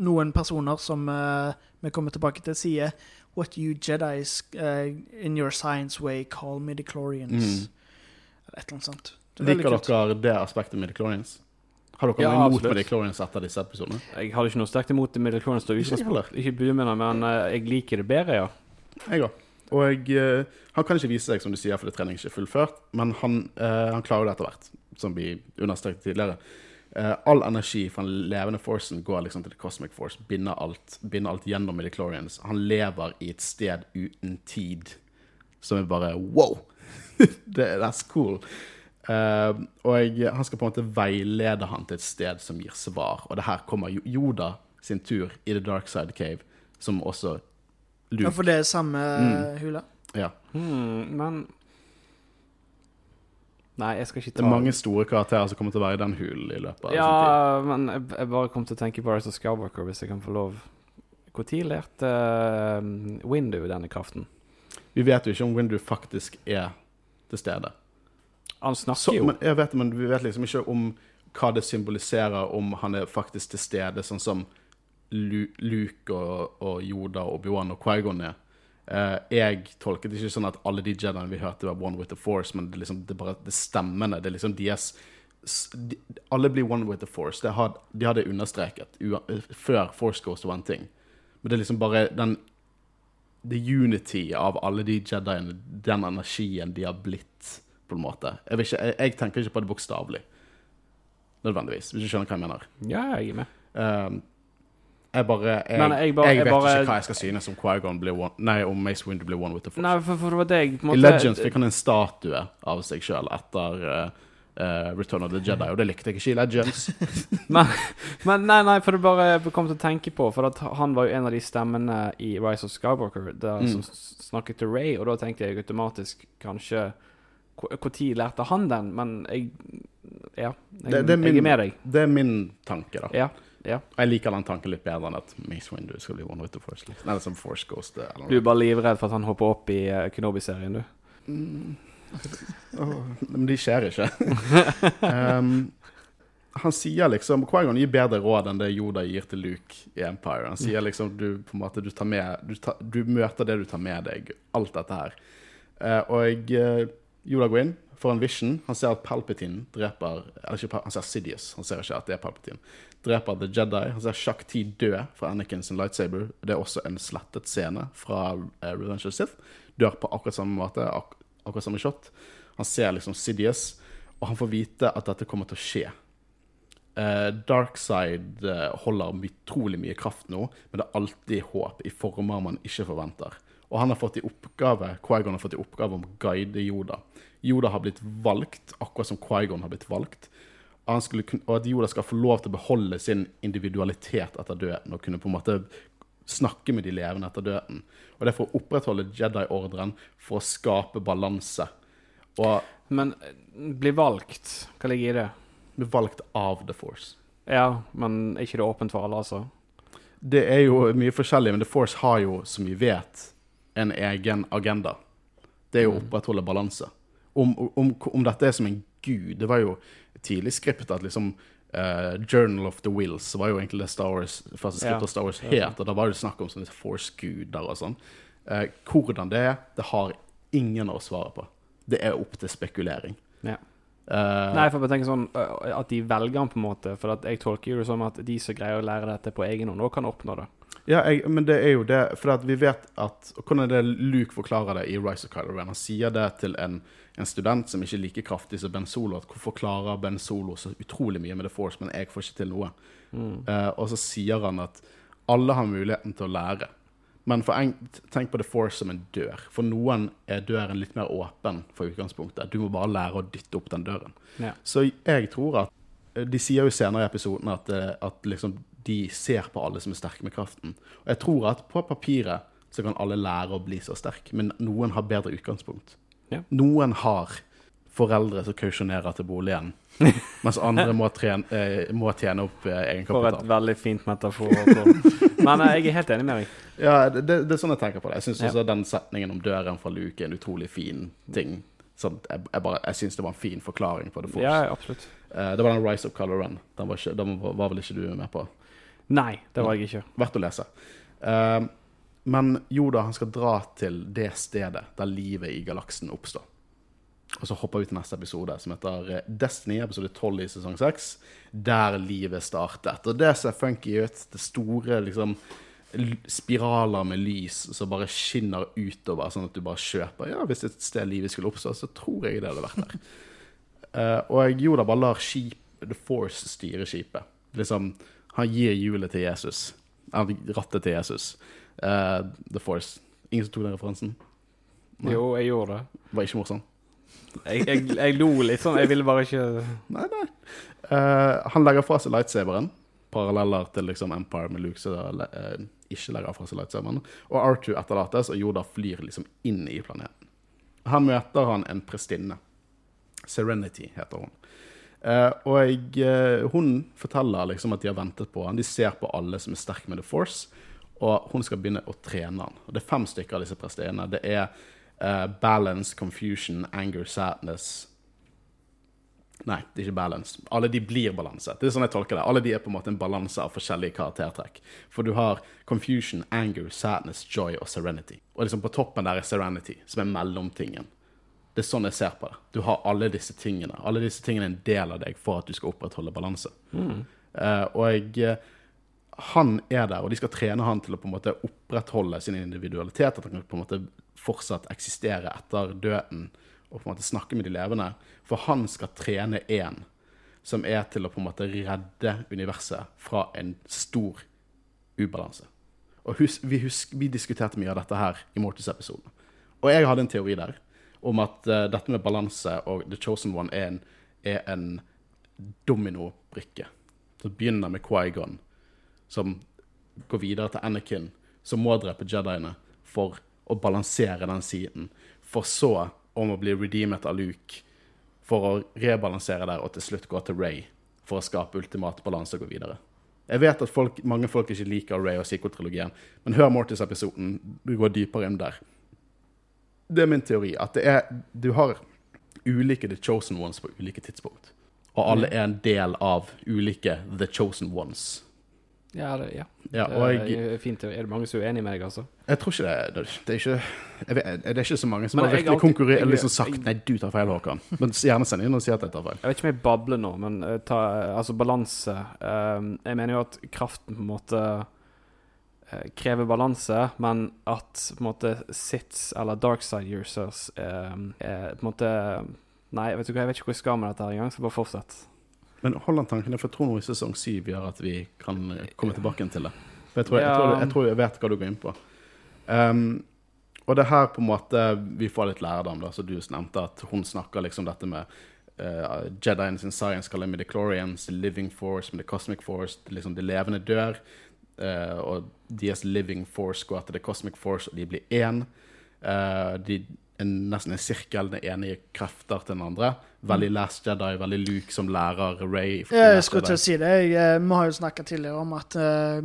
noen personer som eh, vi kommer tilbake til, sier What you Jedis uh, in your science way call midichlorians.
Mm.
Et eller annet sånt. Det er
Liker
kult.
dere det aspektet med midichlorians? Har dere
Ja,
noe imot midichlorians etter disse episodene?
Jeg hadde ikke noe sterkt imot Midichlorians.
Ikke.
Ikke begynn med men jeg liker det bedre, ja.
Jeg òg. Og jeg, han kan ikke vise seg, som du sier, fordi trening ikke er fullført, men han, eh, han klarer det etter hvert, som vi understreket tidligere. Eh, all energi fra den levende forcen går liksom til the cosmic force, binder alt, binder alt gjennom midichlorians. Han lever i et sted uten tid, som er bare wow! that's cool. Eh, og jeg, han skal på en måte veilede han til et sted som gir svar. Og det her kommer Yoda sin tur i The Dark Side Cave, som også Luke
Ja, for det er samme
Mm.
hula.
ja.
Hmm, men Nei, jeg skal ikke ta Det
er mange store karakterer som kommer til å være i den hulen i løpet av sin tid.
Ja, men jeg, jeg bare kom til å tenke på Rise of Skywalker, hvis jeg kan få lov. Når lærte uh, Windu denne kraften?
Vi vet jo ikke om Windu faktisk er til stede.
Han
Så,
snakker jo.
men, jeg vet, men vi vet liksom ikke om hva det symboliserer, om han er faktisk til stede, sånn som Luke og, og Yoda og Obi-Wan og Qui-Gon er. Uh, jeg tolket det ikke sånn at alle de Jediene vi hørte, var one with the force, men det, liksom, det bare det stemmende stemmene. Det liksom deres de, Alle blir one with the force. Det had, de hadde understreket ua- før Force Ghost var en ting. Men det er liksom bare den The unity av alle de Jediene, den energien de har blitt, på en måte. Jeg, ikke, jeg, jeg tenker ikke på det bokstavelig. Nødvendigvis, hvis du skjønner hva jeg mener.
Ja, jeg er med.
Um, jeg bare Jeg,
Men jeg bare- jeg
vet
bare-
ikke hva jeg skal synes om Qui-Gon blir one Nei, om Mace Windu blir one with the force.
Nei, for, for var det en
I Legends fikk han en statue av seg sjøl etter uh, uh, Return of the Jedi, og det likte jeg ikke i Legends.
Men, men nei, nei, for det bare kom til å tenke på For han var jo en av de stemmene i Rise of Skywalker der,
Mm.
som snakket til Ray, og da tenkte jeg automatisk kanskje Når lærte han den? Men jeg Ja, jeg,
Det- det er min-
jeg er med deg.
Det er min tanke, da.
Ja. Ja.
Jeg liker den tanken litt bedre enn at Mace Windu skal bli one with the force. Liksom. Eller som Force Ghost. Eller.
Du er bare livredd for at han hopper opp i uh, Kenobi-serien, du.
Åh, men de skjer ikke. um, han sier liksom Qui-Gon gir bedre råd enn det Yoda gir til Luke i Empire. Han sier liksom du på en måte du tar med Du, ta, du møter det du tar med deg. Alt dette her. Uh, og uh, Yoda går inn, får en vision. Han ser at Palpatine dreper ikke, han ser Sidious. Han ser ikke at det er Palpatine. Dreper The Jedi. Han ser Shakti dø fra Anakin sin lightsaber. Det er også en slettet scene fra eh, Revenge of Sith. Dør på akkurat samme måte. Ak akkurat samme shot. Han ser liksom Sidious, og han får vite at dette kommer til å skje. Uh, Darkside eh, holder utrolig mye kraft nå, men det er alltid håp i former man ikke forventer. Og han har fått i oppgave, Qui-Gon har fått i oppgave om å guide Yoda. Yoda har blitt valgt, akkurat som Qui-Gon har blitt valgt. Skulle, og at Yoda skal få lov til å beholde sin individualitet etter døden, og kunne på en måte snakke med de levende etter døden. Og det er for å opprettholde Jedi-ordren, for å skape balanse. Og
Men eh, bli valgt, hva ligger i det?
bli valgt av The Force.
Ja, men er ikke det åpent for alle, altså?
Det er jo mye forskjellig, men The Force har jo, som vi vet, en egen agenda. Det er jo å opprettholde balanse. Om, om, om dette er som en gud Det var jo tidlig skriptet at liksom uh, Journal of the Wills var jo egentlig det Star Wars, første skriptet
Ja.
Star Wars het, og da var det snakk om sånne Force-guder og sånn. Uh, hvordan det er, det har ingen av oss svaret på. Det er opp til spekulering.
Ja.
Uh,
Nei, for jeg bare tenker sånn at de velger han på en måte. For at jeg tolker jo det som at de som greier å lære dette på egen hånd, kan oppnå det.
Ja, jeg, men det er jo det, for at vi vet at Hvordan er det Luke forklarer det i Rise of Kylo Ren? Han sier det til en, en student som ikke er like kraftig som Ben Solo, at hvorfor klarer Ben Solo så utrolig mye med The Force, men jeg får ikke til noe? Eh, og så sier han at alle har muligheten til å lære. Men en, tenk på The Force som en dør. For noen er døren litt mer åpen for utgangspunktet. Du må bare lære å dytte opp den døren.
Ja.
Så jeg tror at eh, De sier jo senere i episoden at, eh, at liksom de ser på alle som er sterke med kraften. Og jeg tror at på papiret så kan alle lære å bli så sterk, men noen har bedre utgangspunkt.
Ja.
Noen har foreldre som kausjonerer til boligen, mens andre må, trene, eh, må tjene opp eh,
For et
egenkapital.
veldig fint metafor. Men eh, jeg er helt enig med deg.
Ja, det, det, det er sånn jeg tenker på det. Jeg syns
Ja.
også den setningen om døren fra Luke er en utrolig fin ting. Sånn, jeg jeg, bare- jeg syns det var en fin forklaring på det.
Ja, absolutt.
Eh, det var den Rise of Color Run. Den var, ikke, den var, var vel ikke du med på?
Nei, det var jeg ikke.
Verdt å lese. Eh, men Yoda han skal dra til det stedet der livet i galaksen oppstår. Og så hopper vi til neste episode, som heter eh, Destiny, episode 12 i sesong 6. Der livet startet. Og det ser funky ut. Det store liksom spiraler med lys som bare skinner utover, sånn at du bare kjøper. Ja, hvis et sted livet skulle oppstå, så tror jeg det hadde vært der. uh, og Yoda bare lar skip, The Force styre skipet. Liksom, han gir hjulet til Jesus. Han rattet til Jesus. Eh, The Force. Ingen som tok den referansen? Nei.
Jo, jeg gjorde det.
Var ikke morsom?
Jeg, jeg, jeg lo litt sånn. Jeg ville bare ikke
Nei, nei. Uh, han legger fra seg lightsaberen. Paralleller til liksom Empire med Luke som uh, ikke legger fra seg lightsaberen. Og R2 etterlates, og Yoda flyr liksom inn i planeten. Her møter han en prestinne. Serenity heter hun. Uh, og hun forteller liksom at de har ventet på han. De ser på alle som er sterke med The Force, og hun skal begynne å trene han. Og det er fem stykker av disse prestene. Det er uh, balance, confusion, anger, sadness, Nei, det er ikke balance. Alle de blir balanse. Det er sånn jeg tolker det. Alle de er på en måte en balanse av forskjellige karaktertrekk. For du har confusion, anger, sadness, joy og serenity. Og liksom på toppen der er serenity, som er mellomtingen. Det er sånn jeg ser på det. Du har alle disse tingene. Alle disse tingene er en del av deg for at du skal opprettholde balanse. Eh, og jeg, eh, han er der, og de skal trene han til å på en måte opprettholde sin individualitet. At han kan på en måte fortsatt eksistere etter døden og på en måte snakke med de levende. For han skal trene én som er til å på en måte redde universet fra en stor ubalanse. Og hus, vi, husk, vi diskuterte mye av dette her i Mortis-episoden. Og jeg hadde en teori der om at uh, dette med balanse og The Chosen One er en, er en dominobrikke. Det begynner med Quaigon, som går videre til Anakin, som må drepe Jediene for å balansere den siden. For så om å bli redeemet av Luke, for å rebalansere der og til slutt gå til Ray for å skape ultimat balanse og gå videre. Jeg vet at folk, mange folk ikke liker Ray og psykotrilogien, men hør Mortis-episoden. Du går dypere inn der. Det er min teori. At det er, du har ulike The Chosen Ones på ulike tidspunkt. Og alle er en del av ulike The Chosen Ones.
Ja, det, ja.
Ja,
det er fint. Er det mange som er uenige med deg, altså?
jeg tror ikke det Det er ikke, vet, det er ikke så mange som
Men
har virkelig konkurrert
eller
liksom sagt
jeg-
Nei, du tar feil, Håkan. Men gjerne send inn og si at jeg tar feil.
Jeg vet ikke om jeg babler nå, men eh, ta, altså balanse eh, Jeg mener jo at kraften på en måte eh, krever balanse, men at på en måte sits eller dark side users eh, er på en måte Nei, vet du hva, jeg vet ikke hvor jeg skal med dette her engang, så bare fortsett.
Men hold den tanken, for jeg tror noe i sesong syv gjør at vi kan eh, komme tilbake til det. For jeg tror jeg,
jeg,
tror, jeg, tror jeg vet hva du går inn på. Um, og det er her på en måte vi får litt lærdom, da, så du nevnte at hun snakker liksom dette med uh, Jedien sin science kaller med the living force med the cosmic force, liksom de levende dør, Uh, og deres living force går til the cosmic force, og de blir én. Uh, de er nesten en sirkel, den ene gir krefter til den andre. Veldig Last Jedi, veldig Luke som lærer Ray.
Jeg skulle til å si det. Eh, Vi har jo snakka tidligere om at uh,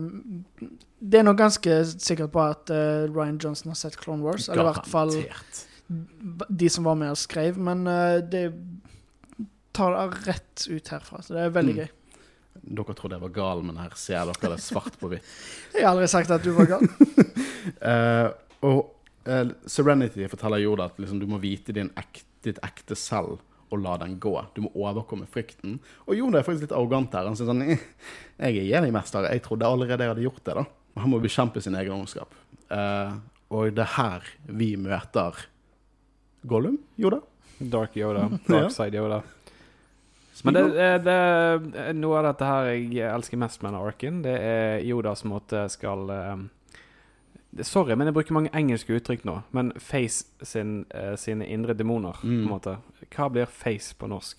Det er nok ganske sikkert på at uh, Ryan Johnson har sett Clone Wars. Eller i hvert fall de som var med og skrev. Men uh, det tar det rett ut herfra, så det er veldig
Mm.
gøy.
Dere trodde jeg var gal, men her ser dere det svart på hvitt.
Jeg har aldri sagt at du var gal.
uh, og eh, Serenity forteller Yoda at liksom, du må vite din ek, ditt ekte selv og la den gå. Du må overkomme frykten. Og Yoda er faktisk litt arrogant her. Han sier sånn «Eh, Jeg er Jedi-mester. Jeg trodde allerede jeg hadde gjort det. da. Han må bekjempe sin egen ondskap. Uh, og det er her vi møter Gollum, Yoda.
Dark Yoda,
Darkside
dark side Yoda. Men det, det, det noe av dette her jeg elsker mest med denne arken. Det er Yoda som skal det- Sorry, men jeg bruker mange engelske uttrykk nå. Men face sin, uh, sine indre demoner, på en
Mm.
måte. Hva blir face på norsk?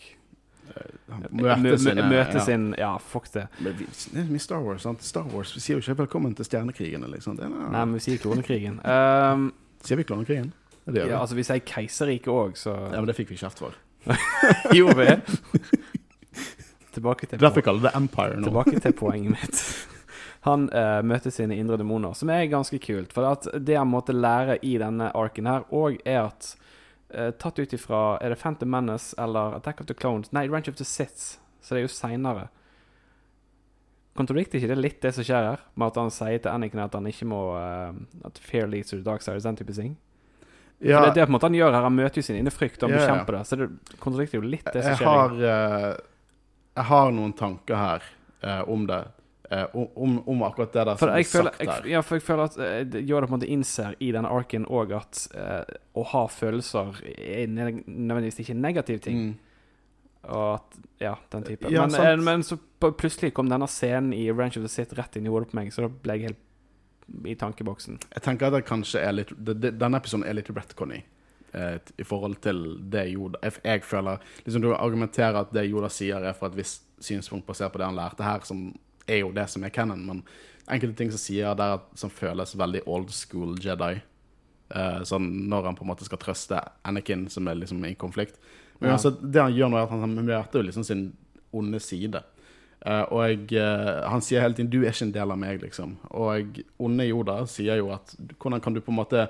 Møte sine
møte
ja.
sin Ja, fuck det.
Men vi, det er mye Star Wars, sant? Star Wars, Vi sier jo ikke 'velkommen til stjernekrigene'. liksom. Er,
Nei, men vi sier klonekrigen. Um,
Sier vi Klonekrigen? Ja, det gjør vi.
ja, altså, vi sier keiserriket òg, så
Ja, men det fikk vi kjeft for.
Gjorde vi? Tilbake til
Derfor kaller det Empire nå.
Tilbake til poenget mitt. Han uh, møter sine indre demoner, som er ganske kult. For det han måtte lære i denne arken her, og er at uh, Tatt ut ifra Er det Phantom Menace eller Attack of the Clones? Nei, Ranch of the Sits. Så det er jo seinere. Kontradikter ikke det litt det som skjer her? Med at han sier til Anakin at han ikke må uh, At fear leads to the dark side, den type ting?
Ja,
For det er det på en måte han gjør her. Han møter jo sin indre frykt, og han
ja.
bekjemper det. Så det kontradikter jo litt det som skjer. Jeg
har, uh, jeg har noen tanker her uh, om det. Eh, om, om, akkurat det der
For
som
jeg
er
føler,
sagt
jeg,
der.
ja, for jeg føler at uh, Yoda på en måte innser i denne arken òg at uh, å ha følelser er nødvendigvis ikke en negativ ting.
Mm.
Og at Ja, den type.
Ja,
men, men så plutselig kom denne scenen i Ranch of the Sith rett inn i hodet på meg, så da ble jeg helt i tankeboksen.
Jeg tenker at det kanskje er litt det, det, Denne episoden er litt retconny eh, i forhold til det Yoda Jeg, jeg føler liksom Du argumenterer at det Yoda sier, er fra et visst synspunkt basert på det han lærte her, som er jo det som er canon, men enkelte ting som sier der at- som føles veldig old school Jedi. Uh, sånn når han på en måte skal trøste Anakin, som er liksom i konflikt. Men
Ja.
altså, det han gjør nå, er at han, møter jo liksom sin onde side. Uh, og jeg, uh, han sier hele tiden 'du er ikke en del av meg', liksom. Og onde Yoda sier jo at hvordan kan du på en måte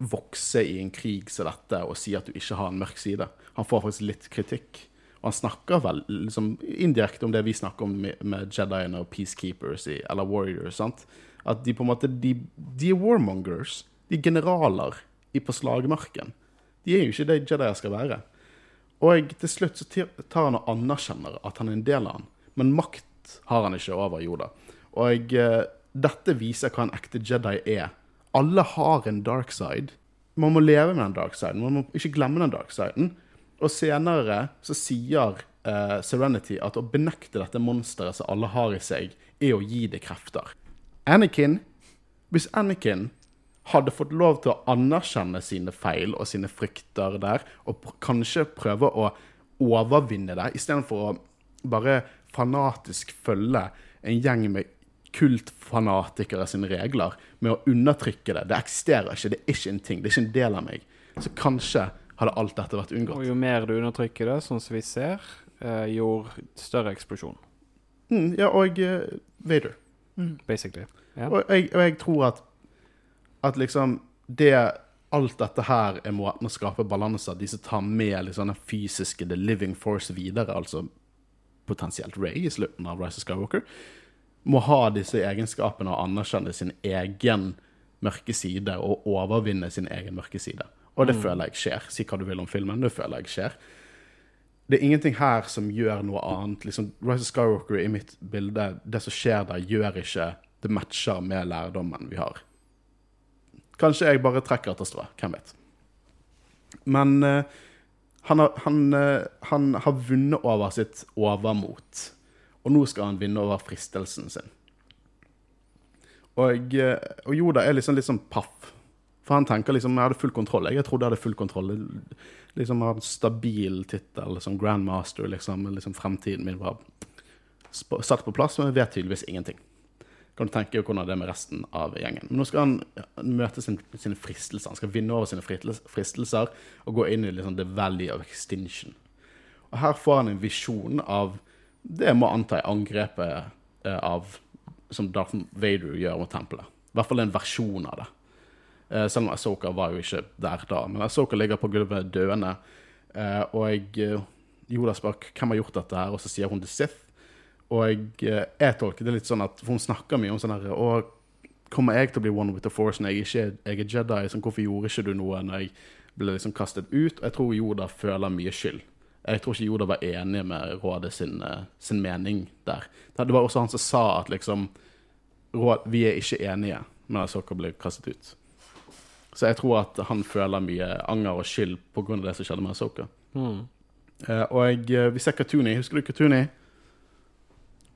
vokse i en krig som dette og si at du ikke har en mørk side? Han får faktisk litt kritikk. Og han snakker vel liksom, indirekte om det vi snakker om med, med Jediene og Peacekeepers i, eller Warriors. sant? At de på en måte De, de er warmongers. De er generaler i, på slagmarken. De er jo ikke det Jedier skal være. Og til slutt så tar han og anerkjenner at han er en del av han. Men makt har han ikke over Yoda. Og eh, dette viser hva en ekte Jedi er. Alle har en dark side. Man må leve med den dark siden. Man må ikke glemme den dark siden. Og senere så sier uh, Serenity at å benekte dette monsteret som alle har i seg, er å gi det krefter. Anakin, hvis Anakin hadde fått lov til å anerkjenne sine feil og sine frykter der, og pr kanskje prøve å overvinne det, istedenfor å bare fanatisk følge en gjeng med kultfanatikere sine regler med å undertrykke det. Det eksisterer ikke, det er ikke en ting, det er ikke en del av meg. Så kanskje hadde alt dette vært unngått.
Og jo mer du undertrykker det, sånn som vi ser, eh, jo større eksplosjon,
Mm, ja, og uh, Vader.
basically. Ja.
Og jeg, og jeg tror at, at liksom det Alt dette her er måten å skape balanse De som tar med liksom den fysiske The Living Force videre, altså potensielt Ray i slutten av Rise of Skywalker, må ha disse egenskapene og anerkjenne sin egen mørke side og overvinne sin egen mørke side. Og det føler jeg skjer. Si hva du vil om filmen, det føler jeg skjer. Det er ingenting her som gjør noe annet. Liksom, Rise of Skywalker i mitt bilde, det som skjer der, gjør ikke det matcher med lærdommen vi har. Kanskje jeg bare trekker etter strå. Hvem vet. Men uh, han, har, han, uh, han har vunnet over sitt overmot. Og nå skal han vinne over fristelsen sin. Og, eh, og Yoda er liksom litt sånn paff. For han tenker liksom jeg hadde full kontroll. Jeg trodde jeg hadde full kontroll. Liksom Hadde stabil tittel som grandmaster. Liksom, liksom Fremtiden min var satt på plass, men jeg vet tydeligvis ingenting. Kan du tenke hvordan det er med resten av gjengen. Men nå skal han møte sin, sine fristelser. Han skal vinne over sine fristelser og gå inn i liksom the valley of extinction. Og her får han en visjon av det jeg må anta er angrepet eh, av som Darth Vader gjør mot tempelet. I hvert fall en versjon av det. Eh, selv om Asoka var jo ikke der da. Men Asoka ligger på gulvet døende. Eh, og eh, Yoda spør hvem har gjort dette, her, og så sier hun The Sith. Og eh, jeg tolker det litt sånn at hun snakker mye om sånn her Og kommer jeg til å bli one with the force når jeg ikke jeg er Jedi? Sånn, hvorfor gjorde ikke du noe når jeg ble liksom kastet ut? Og jeg tror Yoda føler mye skyld. Jeg tror ikke Yoda var enig med rådet sin, eh, sin mening der. Det var også han som sa at liksom råd, Vi er ikke enige når Asoka ble kastet ut. Så jeg tror at han føler mye anger og skyld pga. det som skjedde med Asoka.
Mm.
Uh, og jeg, eh, vi ser Katuni. Husker du Katuni?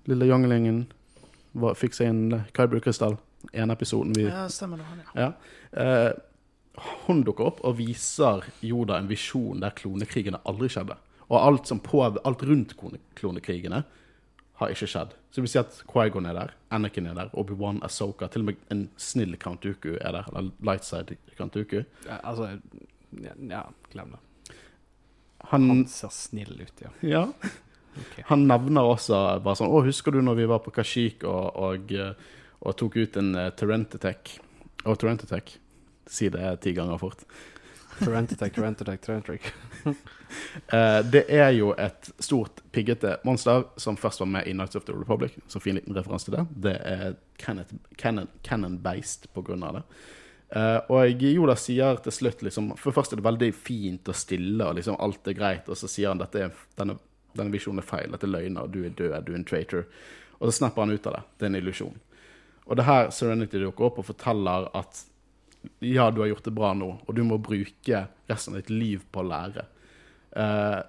Lille younglingen fikk seg en Kyber-krystall. En episoden vi
Ja, stemmer det. han, ja.
ja. Uh, hun dukker opp og viser Yoda en visjon der klonekrigene aldri skjedde. Og alt, som på, alt rundt klonekrigene har ikke skjedd. Så det vil si at Quaigon er der, Anakin er der, Obi-Wan, Asoka, til og med en snill Count Dooku er der. Eller lightside Count Dooku.
Ja, altså ja, ja, glem det.
Han,
Han ser snill ut, ja.
ja,
Okay.
han nevner også bare sånn Å, husker du når vi var på Kashik og, og, eh, og tok ut en uh, Å, Og Terrentitech. Si det ti ganger fort.
Torrentattack, Torrentattack, Torrentattack.
Eh, det er jo et stort, piggete monster som først var med i Nights of the Republic. Så fin liten referanse til det. Det er Cannon-based på grunn av det. Uh, og Yoda sier til slutt liksom For først er det veldig fint og stille, og liksom alt er greit, og så sier han er, denne, denne visjonen er feil, dette er løgner, du er død, du er en traitor. Og så snapper han ut av det. Det er en illusjon. Og det her Serenity dukker opp og forteller at ja, du har gjort det bra nå, og du må bruke resten av ditt liv på å lære. Eh,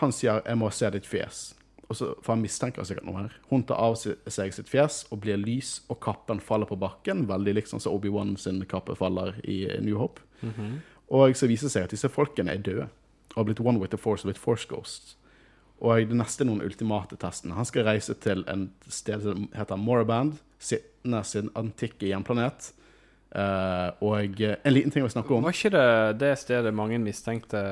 han sier 'jeg må se ditt fjes', så, for han mistenker sikkert noe her. Hun tar av seg sitt fjes og blir lys, og kappen faller på bakken, veldig liksom så Obi-Wan sin kappe faller i New Hope. Og så viser det seg at disse folkene er døde, og har blitt one with the force og blitt force ghosts. Og det neste er noen ultimate testene. Han skal reise til en sted som heter Moraband, sin antikke hjemplanet. Eh, og eh, en liten ting å snakke om
Var ikke det det stedet mange mistenkte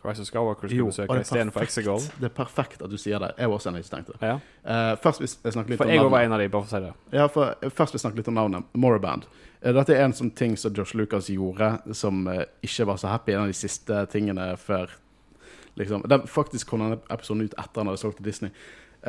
Rise of Skywalker skulle
Jo,
besøke istedenfor. Exegol?
Det er perfekt at du sier det. Jeg var også en av de som.
Ja.
Uh, først vil jeg snakke litt
For
om
jeg var en av de, bare for å si det.
Ja, for Først vil jeg snakke litt om navnet. Moraband. Uh, Dette er en sånn ting som Josh Lucas gjorde, som ikke var så happy. En av de siste tingene før Liksom. Den, faktisk kom denne episoden ut etter han hadde solgt til Disney.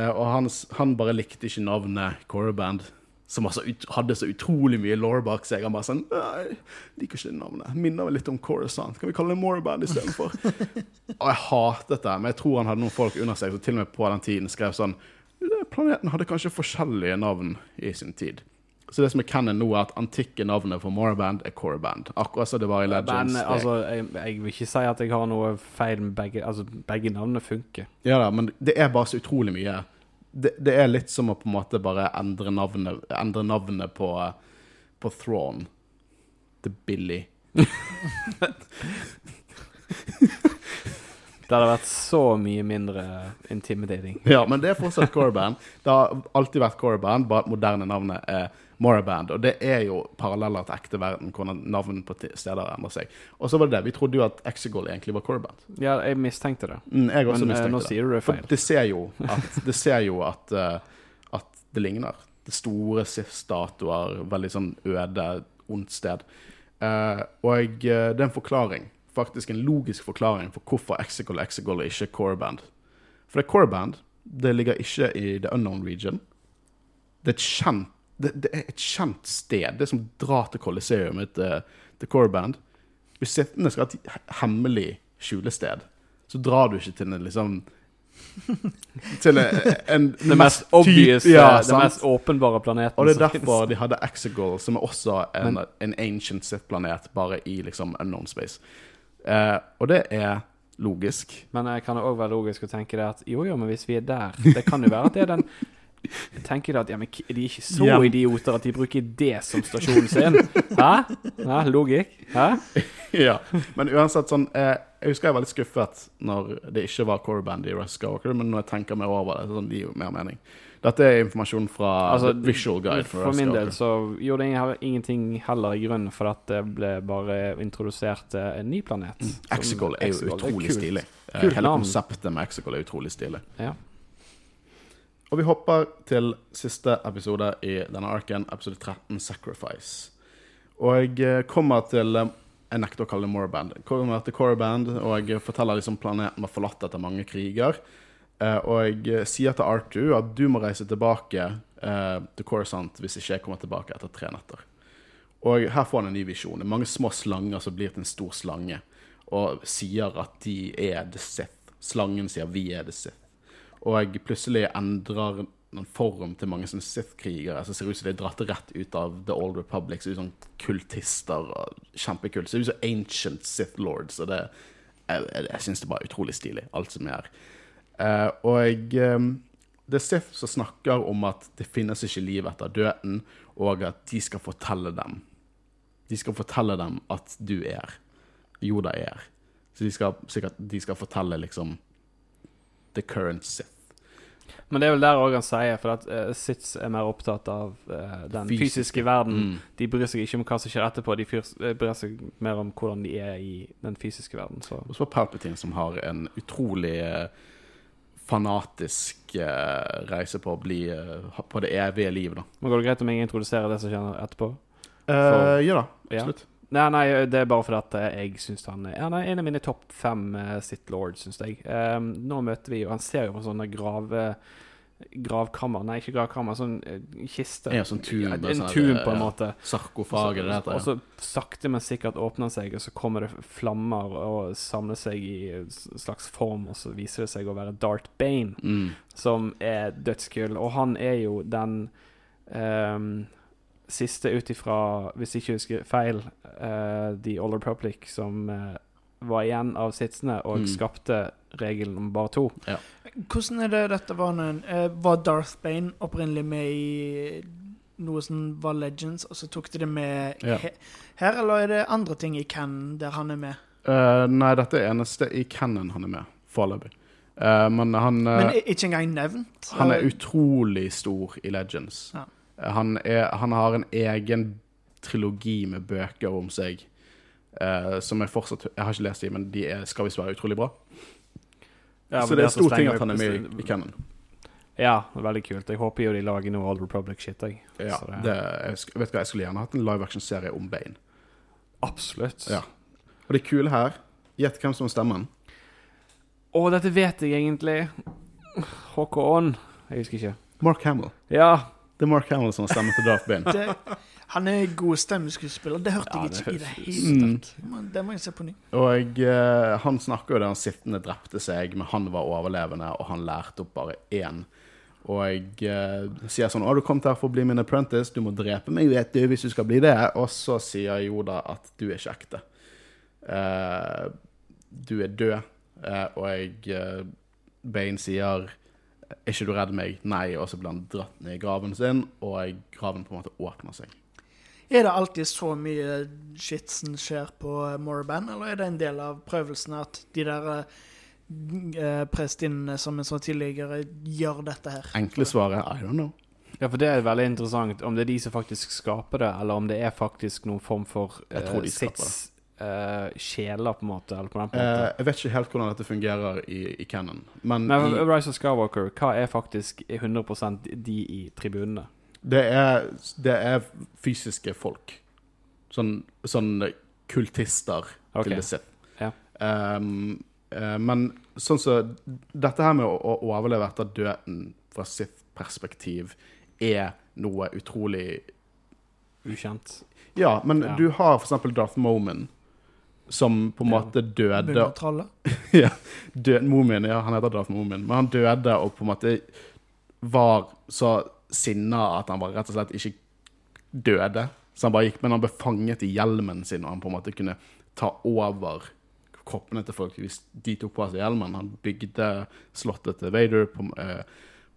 Og han, han bare likte ikke navnet Coraband, som altså ut, hadde så utrolig mye law bak seg. Han bare sånn Nei, liker ikke det navnet. Minner meg litt om Coruscant. Kan vi kalle det Moraband istedenfor? og jeg hatet det, men jeg tror han hadde noen folk under seg som til og med på den tiden skrev sånn Planeten hadde kanskje forskjellige navn i sin tid. Så det som er canon nå, er at antikke navnet for Moraband er Coraband. Akkurat som det var i Legends.
Men altså, jeg, jeg vil ikke si at jeg har noe feil med begge Altså, begge navnene funker.
Ja da, men det er bare så utrolig mye. Det, det er litt som å på en måte bare endre navnet, endre navnet på, på Thrawn. til Billy.
Det hadde vært så mye mindre intimidating.
Ja, men det er fortsatt Coreband. Det har alltid vært Coreband, bare at moderne navnet er Moraband. Og det er jo paralleller til ekte verden, hvordan navn på steder endrer seg. Og så var det det. Vi trodde jo at Exegol egentlig var Coraband.
Ja, jeg mistenkte det.
Mm, jeg også
Men mistenkte nå
det.
sier du det
For
feil.
det ser jo at det, ser jo at, uh, at det ligner. Det store Sif-statuer, veldig sånn øde, ondt sted. Uh, og uh, det er en forklaring, faktisk en logisk forklaring for hvorfor Exegol Exegol er ikke Coraband. For det er Coraband. det ligger ikke i The Unknown Region. Det er et kjent, det, det er et kjent sted. Det er som drar til Colosseum til, til Coreband. Hvis sittende skal ha et hemmelig skjulested, så drar du ikke til en liksom Til en, en
Det mest obvious,
ja,
eh, det mest åpenbare planeten
Og det er derfor de hadde Exegol, som er også en, en ancient Sith-planet, bare i liksom unknown space. Eh, og det er logisk.
Men det kan òg være logisk å tenke det at jo, jo, men hvis vi er der Det kan jo være at det er den Tenker da at ja, men de er ikke så
Ja.
idioter at de bruker det som stasjonen sin? Hæ? Hæ? logikk? Hæ?
ja. Men uansett sånn eh, Jeg husker jeg var litt skuffet når det ikke var Coreband i Russ Skywalker, men når jeg tenker mer over det, sånn, det gir jo mer mening. Dette er informasjon fra
Altså,
Visual Guide.
For
for
min del så gjorde jeg ingenting heller i grunnen for at det ble bare introdusert eh, en ny planet.
Mm. Exegol er jo
er
utrolig stilig. Eh,
Kult
Hele
navn.
konseptet med Exegol er utrolig stilig.
Ja.
Og vi hopper til siste episode i denne arken, episode 13, Sacrifice. Og jeg eh, kommer til eh, Jeg nekter å kalle det Morband. Kommer til Coreband, og jeg forteller liksom planeten var forlatt etter mange kriger. Eh, og jeg sier til Artu at du må reise tilbake til Coruscant hvis ikke jeg kommer tilbake etter tre netter. Og her får han en ny visjon. Det er mange små slanger som blir til en stor slange, og sier at de er The Sith. Slangen sier 'vi er The Sith'. Og plutselig endrer en form til mange sånne Sith-krigere Så ser ut som de er dratt rett ut av The Old Republic. Så ut som kultister og kjempekult. Ser ut som ancient Sith lords. Og det, jeg, jeg, jeg syns det er utrolig stilig, alt som er. Eh, og jeg, eh, det er Sith som snakker om at det finnes ikke liv etter døden, og at de skal fortelle dem. De skal fortelle dem at du er. Joda er. Så de skal sikkert de skal fortelle liksom the current Sith.
Men det er vel der òg han sier, for at uh, Sitz er mer opptatt av uh, den
Fysiske.
fysiske verden.
Mm.
De bryr seg ikke om hva som skjer etterpå, de fyr- eh, bryr seg mer om hvordan de er i den fysiske verden. Så
Og så var Palpatine som har en utrolig uh, fanatisk reise på å bli på det evige livet, da.
Men går det greit om jeg introduserer det som skjer etterpå?
Eh, ja da,
Ja. Nei, nei, det er bare fordi at eh, jeg syns han er Han er en av mine topp fem uh, Sith Lord, syns jeg. Um, nå møter vi jo Han ser jo på sånne grave Gravkammer Nei, ikke gravkammer, sånn eh, kiste.
Ja, sånn tomb,
Ja, en tun
eh,
på en
ja.
måte.
Sarkofag, eller det heter.
Og så sakte, men sikkert åpner den seg, og så kommer det flammer og samler seg i en slags form, og så viser det seg å være Dart Bane,
Mm.
som er dødskul. Og han er jo den ehm, siste ut ifra, hvis jeg ikke husker feil, uh, The Old Republic, som uh, var igjen av sitsene og
Mm.
skapte regelen om bare to.
Hvordan er det dette var en, eh, Var Darth Bane opprinnelig med i noe som var Legends, og så tok de det med
Ja.
he her, eller er det andre ting i Cannon der han er med?
Uh, nei, dette er eneste i Cannon han er med, foreløpig. Uh, men han
Men ikke engang nevnt?
Han er utrolig stor i Legends.
Ja.
Han, er, han har en egen trilogi med bøker om seg. eh, som jeg fortsatt Jeg har ikke lest de, men de er, skal visst være utrolig bra.
Ja,
så det er stor ting at han er med i, i Cannon.
Ja, veldig kult. Jeg håper jo de lager noe Old Republic-shit, jeg.
Ja,
det-
det, jeg, vet hva, jeg skulle gjerne hatt en live action-serie om Bane.
Absolutt.
Ja. Og det kule her Gjett hvem som er stemmen.
Å, dette vet jeg egentlig. Håkon Jeg husker ikke.
Mark Hamill.
Ja.
Det er Mark Hamill som har stemmen til Darth Bane.
Han er god stemmeskuespiller. Det hørte
Ja,
jeg
det
ikke i det hele
Mm.
tatt. Det må jeg se på ny.
Og uh, han snakker jo der han sittende drepte seg, men han var overlevende, og han lærte opp bare én. Og eh, sier sånn 'Å, du kom her for å bli min apprentice. Du må drepe meg, vet du, hvis du skal bli det.' Og så sier Joda at du er ikke ekte. Uh, du er død. Uh, og jeg Bane sier 'Er ikke du redd meg?' Nei. Og så blir han dratt ned i graven sin, og graven på en måte åpner seg.
Er det alltid så mye shit som skjer på eh, eller er det en del av prøvelsen at de der eh, prestinnene som en sånn tidligere, gjør dette her?
Enkle svaret I don't know.
ja, for det er veldig interessant om det er de som faktisk skaper det, eller om det er faktisk noen form for
Jeg tror de
uh,
skaper
sits eh, sjeler, på en måte. Eller på den måten.
jeg vet ikke helt hvordan dette fungerer i, i canon, men,
Men
i,
Rise of Skywalker, hva er faktisk 100% de i tribunene?
det, er, det er fysiske folk. Sånn, sånn kultister
okay.
til det sitt.
ja.
Um, uh, men sånn så Dette her med å, å overleve etter døden fra sitt perspektiv er noe utrolig
Ukjent.
Ja, men
Ja.
du har eksempel Darth Moman, som på en måte døde ja, død, Moomin, ja, han heter Darth Moomin, men han døde og på en måte var så sinna at han var rett og slett ikke døde. Så han bare gikk, men han ble fanget i hjelmen sin, og han på en måte kunne ta over kroppene til folk hvis de tok på seg hjelmen. Han bygde slottet til Vader på, eh,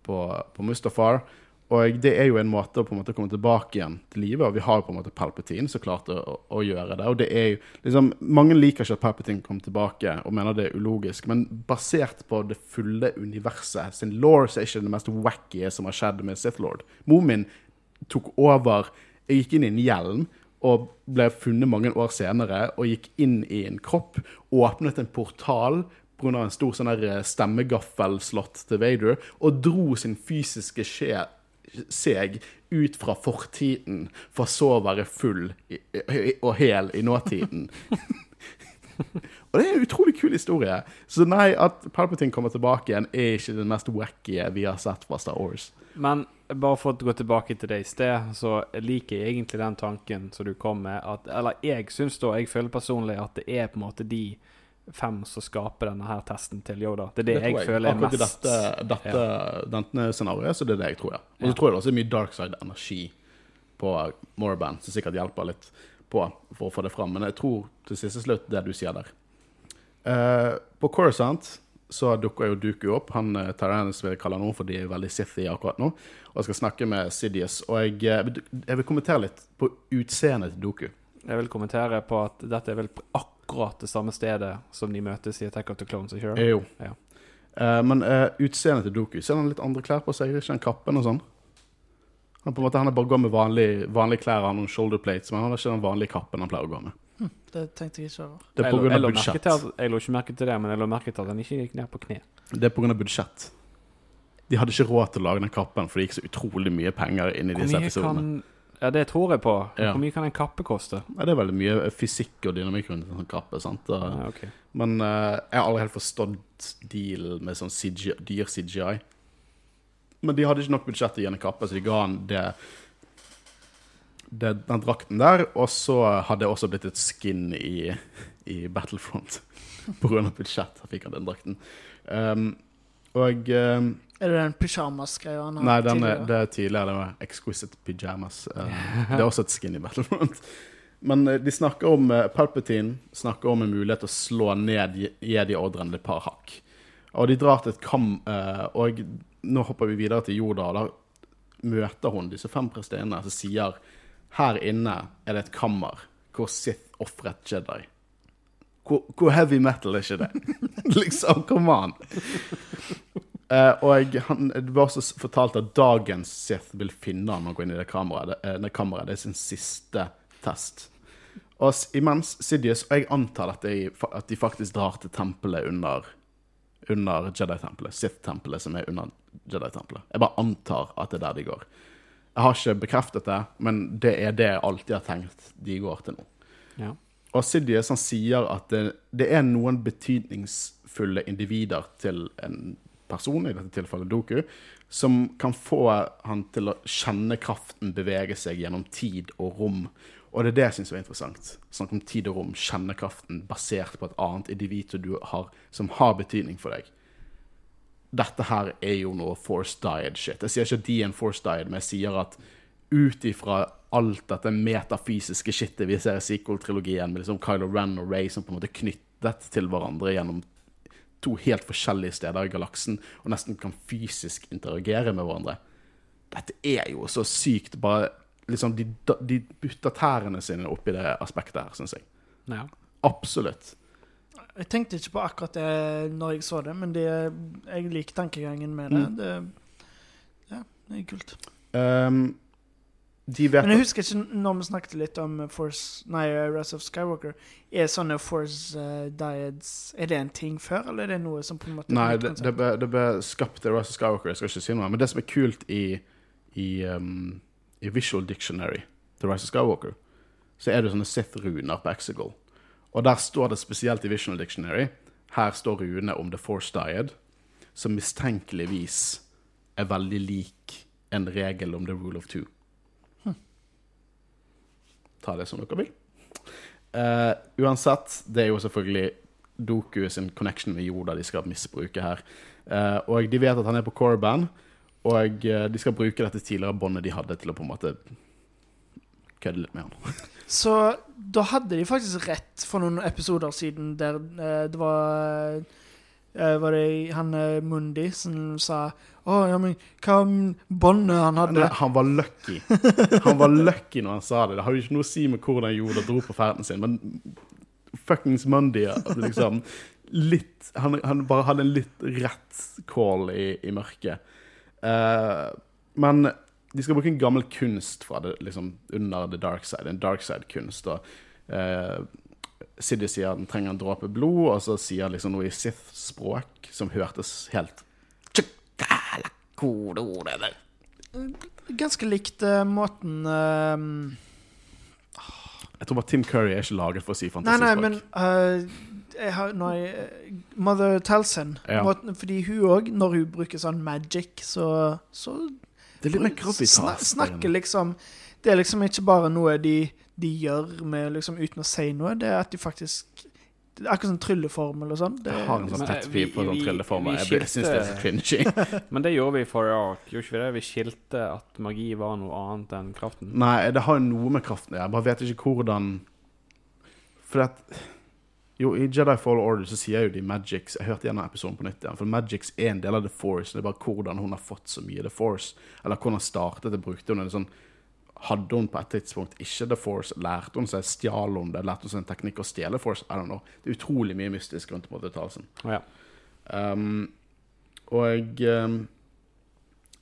på, på Mustafar. Og det er jo en måte å på en måte komme tilbake igjen til livet, og vi har jo på en måte Palpatine som klarte å, å gjøre det. Og det er jo liksom Mange liker ikke at Palpatine kom tilbake og mener det er ulogisk, men basert på det fulle universet sin law, er ikke det mest wacky som har skjedd med Sith Lord. Momin tok over gikk inn i en hjelm og ble funnet mange år senere og gikk inn i en kropp, åpnet en portal pga. en stor sånn der stemmegaffel-slott til Vader, og dro sin fysiske skje seg ut fra fortiden, for så å være full og hel i nåtiden. og det er en utrolig kul historie. Så nei, at Palpatine kommer tilbake igjen, er ikke det mest wacky vi har sett fra Star Wars.
Men bare for å gå tilbake til det i sted, så liker jeg egentlig den tanken som du kom med. At, eller jeg syns da, jeg føler personlig at det er på en måte de fem som skaper denne her testen til Yoda. Det er det,
det
jeg, føler er
Akkurat
mest
dette, dette, dette scenarioet, så det er det jeg tror, ja. Og så tror jeg det også er mye dark side-energi på Moraband, som sikkert hjelper litt på for å få det fram. Men jeg tror til siste slutt det du sier der. Uh, på Coruscant så dukker jo Duku opp. Han uh, Tyrannus vil kalle noen, for de er veldig sithy akkurat nå. Og jeg skal snakke med Sidious. Og jeg, eh, jeg vil kommentere litt på utseendet til Duku.
Jeg vil kommentere på at dette er vel på akkurat det samme stedet som de møtes i Attack of the Clones. Ikke?
Eh, jo.
Ja.
Uh, men uh, utseendet til Doku Ser han litt andre klær på seg? Ikke den kappen og sånn? Han på en måte, han er bare går med vanlige, vanlige klær, og noen shoulder plates, men han har ikke den vanlige kappen han pleier å gå med.
Det tenkte jeg ikke over.
Det er
Jeg,
pga.
jeg, lå merke
budsjett.
at, jeg lå ikke merke til det, men jeg lå merke til at han ikke gikk ned på kne.
Det er pga. budsjett. De hadde ikke råd til å lage den kappen, for det gikk så utrolig mye penger inn i disse episodene.
kan Ja, det tror jeg på.
Ja.
Hvor mye kan en kappe koste?
Ja, det er veldig mye fysikk og dynamikk rundt en sånn kappe. sant? Og,
Ja, ok.
Men uh, jeg har aldri helt forstått dealen med sånn CGI, dyr CGI. Men de hadde ikke nok budsjett til å gi en kappe, så de ga han det, det den drakten der. Og så hadde det også blitt et skin i, i Battlefront. På grunn av budsjett fikk han den drakten. Um, og um,
Er det den pyjamas-greia han har
Nei, den er, det er tidligere. Det var Exquisite Pyjamas. Eh, det er også et skinny Battlefront. Men eh, de snakker om eh, Palpatine snakker om en mulighet til å slå ned Je- Jedi-ordren et par hakk. Og de drar til et kam... og nå hopper vi videre til Jorda. og da møter hun disse fem presteinene som sier her inne er det et kammer hvor Sith ofret Jedi. Hvor, hvor heavy metal er ikke det? liksom, come on. Eh, og han, det var også fortalt at dagens Sith vil finne han og gå inn i det kameraet. Det, eh, det kameraet. Det er sin siste test. Og imens Sidious Og jeg antar at de, at de faktisk drar til tempelet under Under Jedi-tempelet. Sith-tempelet som er under Jedi-tempelet. Jeg bare antar at det er der de går. Jeg har ikke bekreftet det, men det er det jeg alltid har tenkt de går til nå.
Ja.
Og Sidious han sier at det, det er noen betydningsfulle individer til en person, i dette tilfellet Doku, som kan få han til å kjenne kraften bevege seg gjennom tid og rom. Og det er det jeg syns er interessant. Snakk om tid og rom, kjenne kraften basert på et annet individ du har, som har betydning for deg. Dette her er jo noe force died shit. Jeg sier ikke at de er en force died, men jeg sier at ut ifra alt dette metafysiske shitet vi ser i sequel-trilogien, med liksom Kylo Ren og Ray som på en måte knyttet til hverandre gjennom to helt forskjellige steder i galaksen, og nesten kan fysisk interagere med hverandre. Dette er jo så sykt. Bare liksom De, de butter tærne sine oppi det aspektet her, syns jeg.
Ja.
Absolutt.
Jeg tenkte ikke på akkurat det når jeg så det, men det, jeg liker tankegangen med det.
Mm.
det. Ja, det er kult.
Um,
Men jeg husker ikke når vi snakket litt om Force Nei, Rise of Skywalker. Er sånne Force uh, Dieds Er det en ting før, eller er det noe som på en måte
Nei, det, det, ble, det ble skapt i Rise of Skywalker, jeg skal ikke si noe. Men det som er kult i, i, um, i Visual Dictionary til Rise of Skywalker, så er det sånne Sith-runer på Exegol. Og der står det spesielt i Visual Dictionary Her står rune om The Force Died, som mistenkeligvis er veldig lik en regel om The Rule of Two. Ta det som dere vil. Uh, uansett, det er jo selvfølgelig Doku sin connection med Yoda de skal misbruke her. Uh, og de vet at han er på Corban, og eh, de skal bruke dette tidligere båndet de hadde, til å på en måte kødde litt med han.
Så da hadde de faktisk rett for noen episoder siden der det var Var det han eh, Mundi som sa Å, ja, men hva om båndet han hadde?
Nei, han var lucky. Han var lucky når han sa det. Det har jo ikke noe å si med hvordan Yoda dro på ferden sin, men fuckings Mundi, liksom litt han, han bare hadde en litt rett call i, i mørket. Uh, men de skal bruke en gammel kunst fra det, liksom, under the dark side. En dark side-kunst. og uh, Siddis sier den trenger en dråpe blod, og så sier han liksom noe i Sith-språk som hørtes helt
Ganske likt uh, måten uh,
Jeg tror bare Tim Curry er ikke laget for å si
Nei, nei, men uh, jeg har, nei, eh, Mother Talson
Ja.
måten, Fordi hun òg, når hun bruker sånn magic, så, så
det er litt mer gravitas.
sna, Snakker liksom Det er liksom ikke bare noe de, de gjør med liksom uten å si noe, det er at de faktisk det er Akkurat sånn trylleformel og sånn. Det,
Jeg har en sånn
Men, eh,
tett fyr på sånn
trylleformel.
Jeg, jeg syns det er så cringy.
Men det gjorde vi i forrige ark, gjorde ikke vi det? Vi skilte at magi var noe annet enn kraften.
Nei, det har jo noe med kraften. Jeg bare vet ikke hvordan For at Jo, i Jedi Fall Order så sier jo de Magics Jeg hørte gjennom episoden på nytt igjen. For Magics er en del av The Force. Det er bare hvordan hun har fått så mye The Force. Eller hvordan startet det. Brukte hun det sånn Hadde hun på et tidspunkt ikke The Force? Lærte hun seg? Stjal hun det? Lærte hun seg en teknikk å stjele Force? I don't know. Det er utrolig mye mystisk rundt på uttalelsen.
Ja.
Um, og um,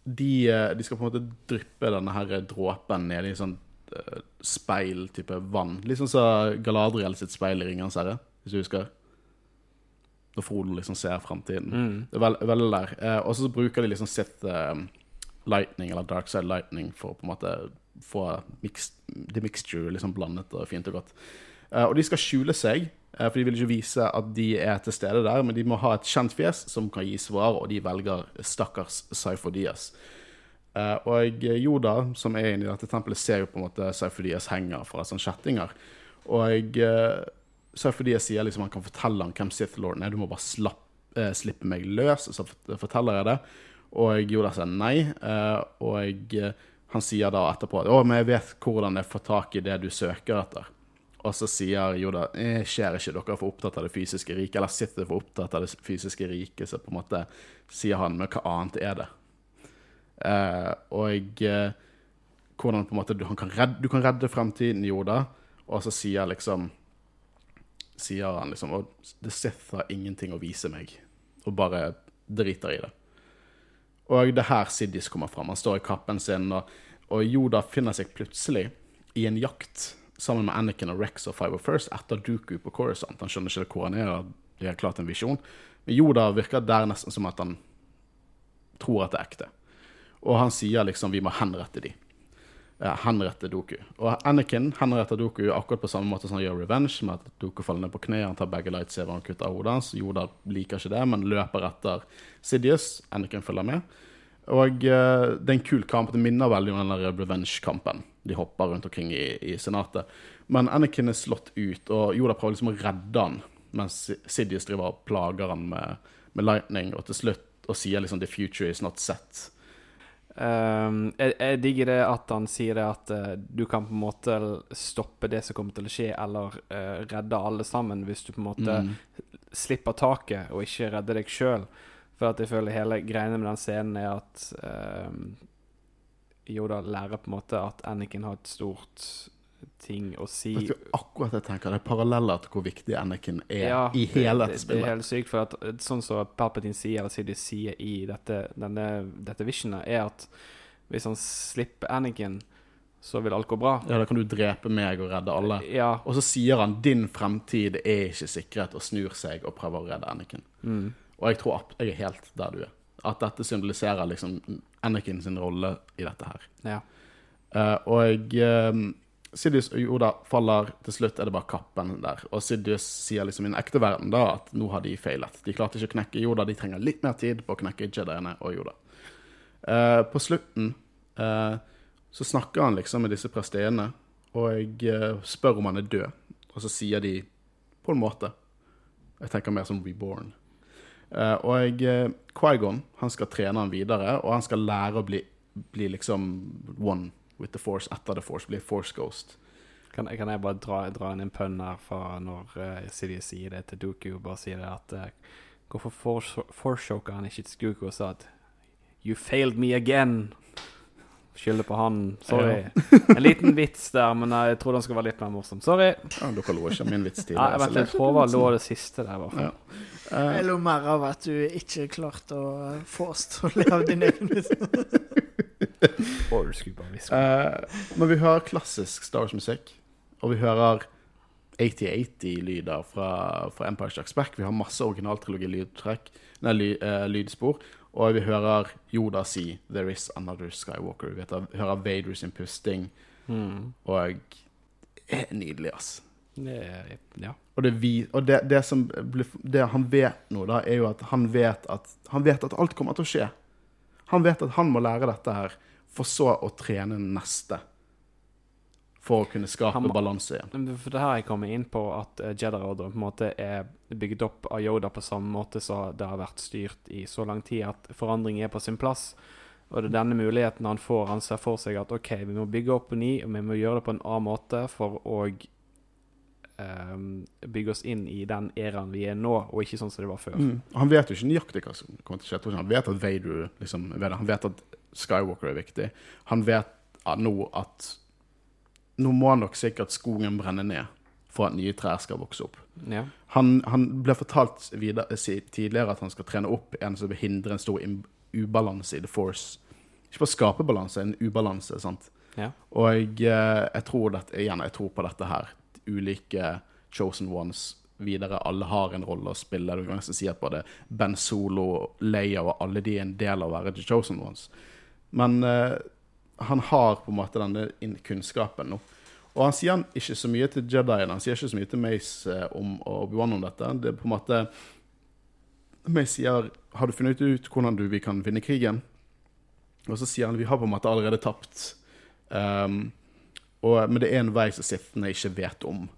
de, eh, de skal på en måte dryppe denne her dråpen ned i sånn uh, speil-type vann. Litt sånn som Galadriel sitt speil i Ringenes herre, hvis du husker. Når Frodo liksom ser fremtiden.
Mm.
Det er veld, veldig der. Uh, og så bruker de liksom sitt uh, lightning, eller dark side lightning, for på en måte få mix, the mixture liksom blandet og fint og godt. Uh, og de skal skjule seg, uh, for de vil ikke vise at de er til stede der, men de må ha et kjent fjes som kan gi svar, og de velger stakkars Saifo-Dias. Eh, og Yoda, som er inne i dette tempelet, ser jo på en måte Saifo-Dias henger fra sånne kjettinger. Og uh, Saifo-Dias sier liksom han kan fortelle ham hvem Sith Lorden er, du må bare slapp, slippe meg løs, så forteller jeg det. Og Yoda sier nei, og han sier da etterpå at 'Å, men jeg vet hvordan jeg får tak i det du søker etter'. Og så sier Yoda jeg 'Skjer ikke dere er for opptatt av det fysiske riket', eller sitter for opptatt av det fysiske riket, så på en måte sier han 'Men hva annet er det?' Eh, og eh, hvordan på en måte du, kan redde, du kan redde fremtiden, Yoda, og så sier liksom Sier han liksom Og The Sith har ingenting å vise meg, og bare driter i det. Og det er her Siddis kommer fram. Han står i kappen sin, og, og Yoda finner seg plutselig i en jakt sammen med Anakin og Rex og Five of First etter Dooku på Coruscant. Han skjønner ikke hvor han er, og det er klart en visjon. Men Yoda virker der nesten som at han tror at det er ekte. Og han sier liksom vi må henrette de. henrette Doku. Og Anakin henretter Doku akkurat på samme måte som han gjør Revenge, med at Doku faller ned på kne, han tar begge lightsaverne og kutter hodet hans. Yoda liker ikke det, men løper etter Sidious. Anakin følger med. Og uh, kul kamp. Det minner veldig om den Revenge-kampen. De hopper rundt omkring i, i senatet. Men Anakin er slått ut, og Yoda prøver liksom å redde han, mens Sidious driver og plager han med, med lightning, og til slutt og sier liksom 'the future is not set'.
Um, jeg, jeg digger det at han sier det at uh, du kan på en måte stoppe det som kommer til å skje, eller uh, redde alle sammen, hvis du på en måte
Mm.
slipper taket og ikke redder deg sjøl. For at jeg føler hele greiene med den scenen er at um, Yoda lærer på en måte at Anakin har et stort ting å si.
Vet du, akkurat jeg tenker, det er paralleller til hvor viktig Anakin er
Ja,
i hele
det,
dette
det, det
spillet.
er helt sykt, for at eh, sånn som Palpatine sier, eller Sidious sier i dette, denne, dette visionet, er at hvis han slipper Anakin, så vil alt gå bra.
Ja, da kan du drepe meg og redde alle.
Ja.
Og så sier han 'din fremtid er ikke sikret', og snur seg og prøver å redde Anakin.
Mm.
Og jeg tror jeg er helt der du er. At dette symboliserer liksom Anakin sin rolle i dette her.
ja.
Uh, og um, Sidious og Yoda faller til slutt, er det bare kappen der. Og Sidious sier liksom i den ekte verden da at nå har de feilet. De klarte ikke å knekke Yoda, de trenger litt mer tid på å knekke Jediene og Yoda. Uh, på slutten uh, så snakker han liksom med disse prestene og eh, spør om han er død. Og så sier de på en måte Jeg tenker mer som reborn. Eh, og uh, Quaigon skal trene han videre, og han skal lære å bli, bli liksom one with the force etter the force. Bli force ghost.
Kan, kan jeg bare dra, dra inn en pønn her fra når uh, sier det til og bare sier det at uh, Hvorfor forshoker han ikke til Dooku og sa at You failed me again? Skylder på han. Sorry. En liten vits der, men eh, jeg trodde han skulle være litt mer morsom. Sorry.
Ja, dere lo ikke min vits
Ja,
tidligere.
jeg vet jeg prøver å lå det siste der, i hvert fall.
Ja. Uh,
Jeg lo mer av at du ikke klarte å få oss til å le av din egen vits.
Eh, men vi hører klassisk Star Wars-musikk, og vi hører 8080-lyder fra, fra Empire Strikes Back. Vi har masse originaltrilogi-lydtrekk, ly, uh, lydspor, og vi hører Yoda si 'There is another Skywalker'. Vi hører Vader sin pusting,
Mm.
og nydelig, ass.
Det ja.
Og, det, vi, og det, det som det han vet nå, da, er jo at han vet at, han vet at alt kommer til å skje. Han vet at han må lære dette her, for så å trene neste. For å kunne skape
Han må-
balanse igjen.
For det her jeg kommer inn på at uh, Jedi Order på en måte er bygd opp av Yoda på samme måte som det har vært styrt i så lang tid, at forandring er på sin plass. Og det er denne muligheten han får. Han ser for seg at OK, vi må bygge opp på ny, og vi må gjøre det på en annen måte for å um, bygge oss inn i den æraen vi er nå, og ikke sånn som det var før.
Mm. Han vet jo ikke nøyaktig hva som kommer til å skje. Han vet at Vader liksom. Han vet at Skywalker er viktig. Han vet ja, nå at Nå må nok sikkert skogen brenne ned for at nye trær skal vokse opp.
Ja.
Han, han ble fortalt videre, tidligere at han skal trene opp en som vil hindre en stor ubalanse i The Force. Ikke bare skape balanse, en ubalanse. sant?
Ja.
Og jeg, eh, jeg tror dette, igjen, jeg tror på dette her. Ulike chosen ones videre. Alle har en rolle å spille. Du kan nesten si at både Ben Solo, Leia og alle de er en del av å være the chosen ones. Men eh, han har på en måte denne kunnskapen nå. Og han sier han ikke så mye til Jediene, han sier ikke så mye til Mace eh, om og Obi-Wan om dette. Det er på en måte Mace sier 'Har du funnet ut hvordan du, vi kan vinne krigen?' Og så sier han 'Vi har på en måte allerede tapt'. Um, og, men det er en vei som sittende ikke vet om.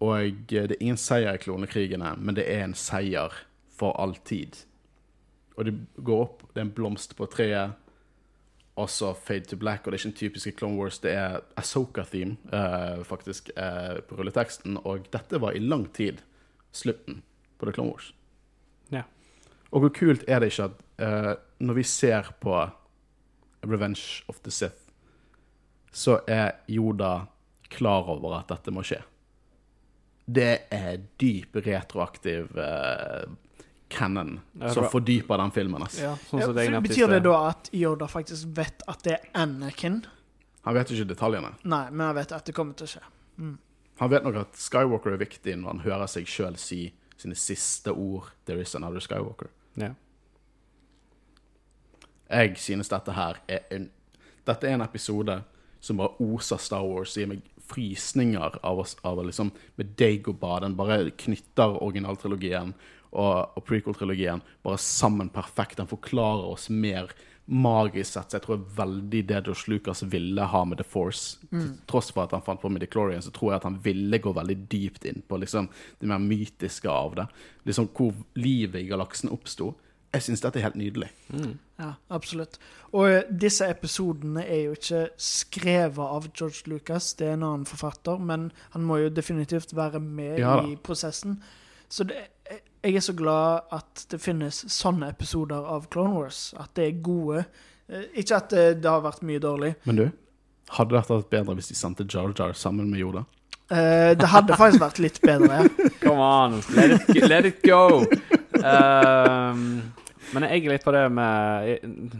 Og eh, det er ingen seier i klonekrigene, men det er en seier for all tid. Og det går opp, det er en blomst på treet, også Fade to Black, og det er ikke den typiske Clone Wars, det er Asoka-theme, uh, faktisk, uh, på rulleteksten, og dette var i lang tid slutten på The Clone Wars.
Ja.
Og hvor kult er det ikke at uh, når vi ser på Revenge of the Sith, så er Yoda klar over at dette må skje. Det er dyp retroaktiv eh, canon som fordyper den filmen. Altså.
ja sånn
Ja,
som det jeg nevnte
betyr det da at Yoda faktisk vet at det er Anakin?
Han vet ikke detaljene.
Nei, men han vet at det kommer til å skje.
Han vet nok at Skywalker er viktig når han hører seg sjøl si sine siste ord 'There is another Skywalker'.
Ja.
Jeg synes dette her er en Dette er en episode som bare oser Star Wars. Gir meg frysninger av, oss, av liksom med Dagobah. Den bare knytter originaltrilogien og, og prequel-trilogien bare sammen perfekt. Den forklarer oss mer magisk sett. Så jeg tror veldig det Josh Lucas ville ha med The Force. Mm. tross for at han fant på Midichlorian, så tror jeg at han ville gå veldig dypt inn på liksom, det mer mytiske av det. Liksom hvor livet i galaksen oppsto. Jeg syns dette er helt nydelig.
Ja, absolutt. Og eh, disse episodene er jo ikke skrevet av George Lucas, det er en annen forfatter, men han må jo definitivt være med
Ja
i prosessen. Så det, jeg- jeg er så glad at det finnes sånne episoder av Clone Wars. At det er gode. Eh, Ikke at eh, det har vært mye dårlig.
Men du, hadde dette vært bedre hvis de sendte Jar Jar sammen med Yoda?
Uh, Det hadde faktisk vært litt bedre.
Come on, let it, let it go. Uh, men jeg er litt på det med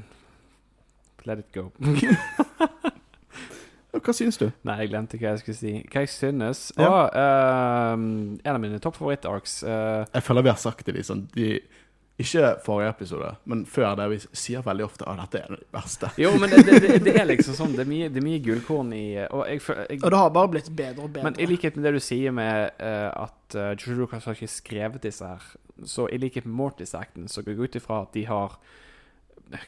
Let it go.
Hva syns du?
Nei, jeg glemte hva jeg skulle si. Hva jeg synes.
Ja.
Og ehm, en av mine toppfavoritt-arcs uh,
Jeg føler vi har sagt det, liksom. De, ikke forrige episode, men før det. Vi sier veldig ofte at dette er det verste.
Jo, men det, det, det, det er liksom sånn Det er mye, det er mye gullkorn i Og jeg, jeg
Og det har bare blitt bedre og bedre.
Men i likhet med det du sier med uh, at uh, George Lucas har ikke skrevet disse her, så i likhet med Mortis-acten, så går jeg ut ifra at de har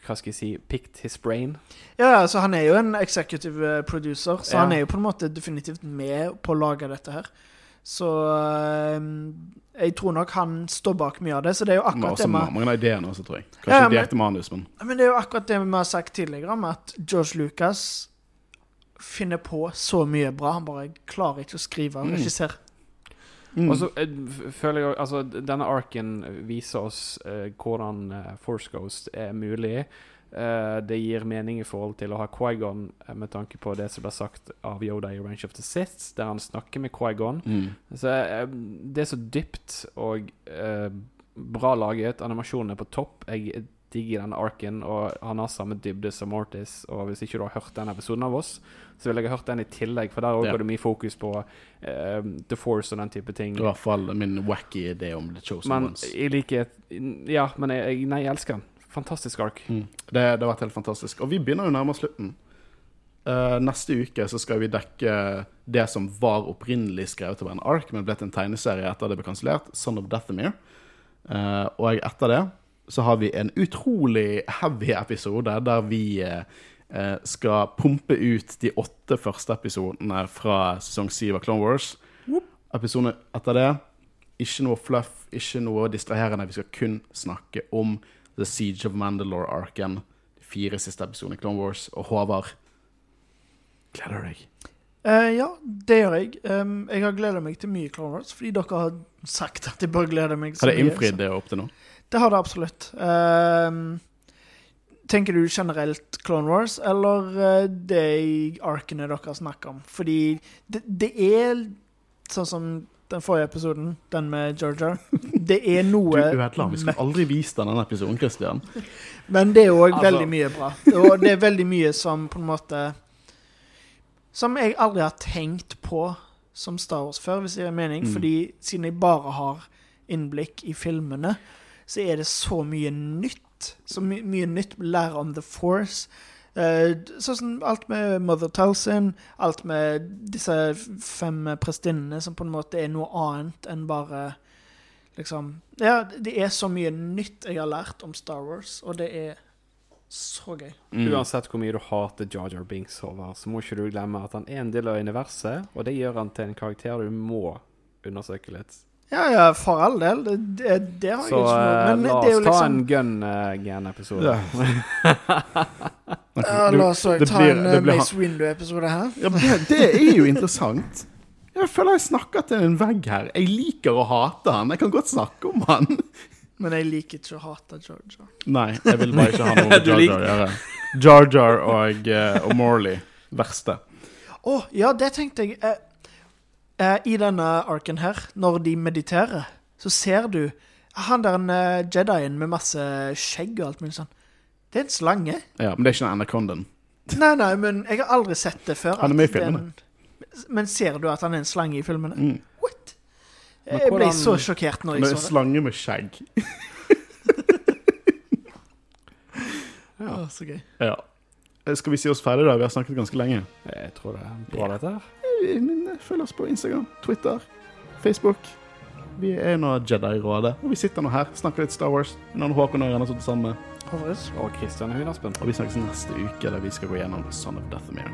Hva skal jeg si Picked his brain.
Ja, altså han er jo en executive eh, producer, så
Ja.
han er jo på en måte definitivt med på å lage dette her. Så eh, jeg tror nok han står bak mye av det. Så det er jo
Men
akkurat
også
det med
mange av ideene også, tror jeg.
Ja,
Kanskje
men-
direkte manus, men
Men det er jo akkurat det vi har sagt tidligere, om at George Lucas finner på så mye bra. Han bare klarer ikke å skrive og
Mm.
regissere.
mm.
Og så eh, føler jeg Altså, denne arken viser oss uh, hvordan eh, Force Ghost er mulig. Uh, det gir mening i forhold til å ha Quaigon uh, med tanke på det som ble sagt av Yoda i Range of the Sith, der han snakker med Quaigon.
mm.
Så eh, det er så dypt og bra laget. Animasjonen er på topp. Jeg digger denne arken, og han har samme dybde som Mortis. Og hvis ikke du har hørt den episoden av oss, så vil jeg ha hørt den i tillegg, for der òg
Ja.
går det mye fokus på uh, The Force og den type ting.
I hvert fall min wacky idé om The Chosen
Men
Ones.
i likhet Ja, men jeg, nei, jeg elsker den. Fantastisk ark.
Mm. Det, det har vært helt fantastisk. Og vi begynner jo nærmere slutten. Uh, neste uke så skal vi dekke det som var opprinnelig skrevet til å være en ark, men ble til en tegneserie etter det ble kansellert, Son of Dethamir. Uh, og etter det så har vi en utrolig heavy episode der vi eh, eh, skal pumpe ut de åtte første episodene fra sesong syv av Clone Wars. Episoden etter det ikke noe fluff, ikke noe distraherende. Vi skal kun snakke om The Siege of Mandalore-arken. De fire siste episodene i Clone Wars. Og Håvard, gleder deg?
Uh, ja, det gjør jeg. Um, jeg har gleda meg til mye Clone Wars, fordi dere har sagt at jeg bør glede meg
Har det innfridd det opp til nå?
Det har det absolutt. Uh, tenker du generelt Clone Wars, eller uh, de arkene dere snakker om? Fordi det, det er sånn som den forrige episoden, den med Jar Jar. Det er
Du
noe
ødela Vi skulle aldri vist denne episoden, Christian.
Men det er òg
Altså-
veldig mye bra. Og det er veldig mye som på en måte Som jeg aldri har tenkt på som Star Wars før, hvis det gir mening.
Mm.
Fordi siden jeg bare har innblikk i filmene, så er det så mye nytt. Så my mye nytt lære om The Force. Uh, sånn som alt med Mother Talcin, alt med disse fem prestinnene som på en måte er noe annet enn bare Liksom Ja, det er så mye nytt jeg har lært om Star Wars, og det er så gøy.
Mm.
Uansett hvor mye du hater Jar Jar Binks, over, så må ikke du glemme at han er en del av universet, og det gjør han til en karakter du må undersøke litt.
Ja, ja, for all del. Det, det, det har jeg
Så
ikke noe
eh,
Men
la
det er jo
oss ta
liksom
en gun-gen-episode.
Ja.
ja, La oss også ta
blir-
en eh,
blir-
Mace Window-episode her.
Ja, det, det er jo interessant. Jeg føler jeg snakker til en vegg her. Jeg liker å hate han. Jeg kan godt snakke om han.
Men jeg liker ikke å hate Georgia.
Nei, jeg vil bare ikke ha noe med Jar å gjøre. Jar Jar og, eh, og Morley. Verste.
Å, ja, det tenkte jeg. Eh, eh, I denne arken her, når de mediterer, så ser du han der en eh, Jedien med masse skjegg og alt mulig sånn. Det er en slange.
Ja, Men det er ikke en Anacondaen.
Nei, nei, men jeg har aldri sett det før.
Han er med i filmene.
en- Men ser du at han er en slange i filmene?
Mm.
What? Jeg ble så sjokkert når jeg
en
så det.
slange med skjegg.
Å, så gøy.
Ja. Eh, Skal vi si oss ferdig, da? Vi har snakket ganske lenge.
Jeg tror det er bra, dette her.
Men eh, følg oss på Instagram, Twitter, Facebook. Vi er nå Jedi-rådet, og vi sitter nå her snakker litt Star Wars. Er Håkon og jeg har sittet sammen.
Håvard.
Og Kristian Hunaspen.
Og vi snakkes neste uke, der vi skal gå gjennom Son of Dathomir.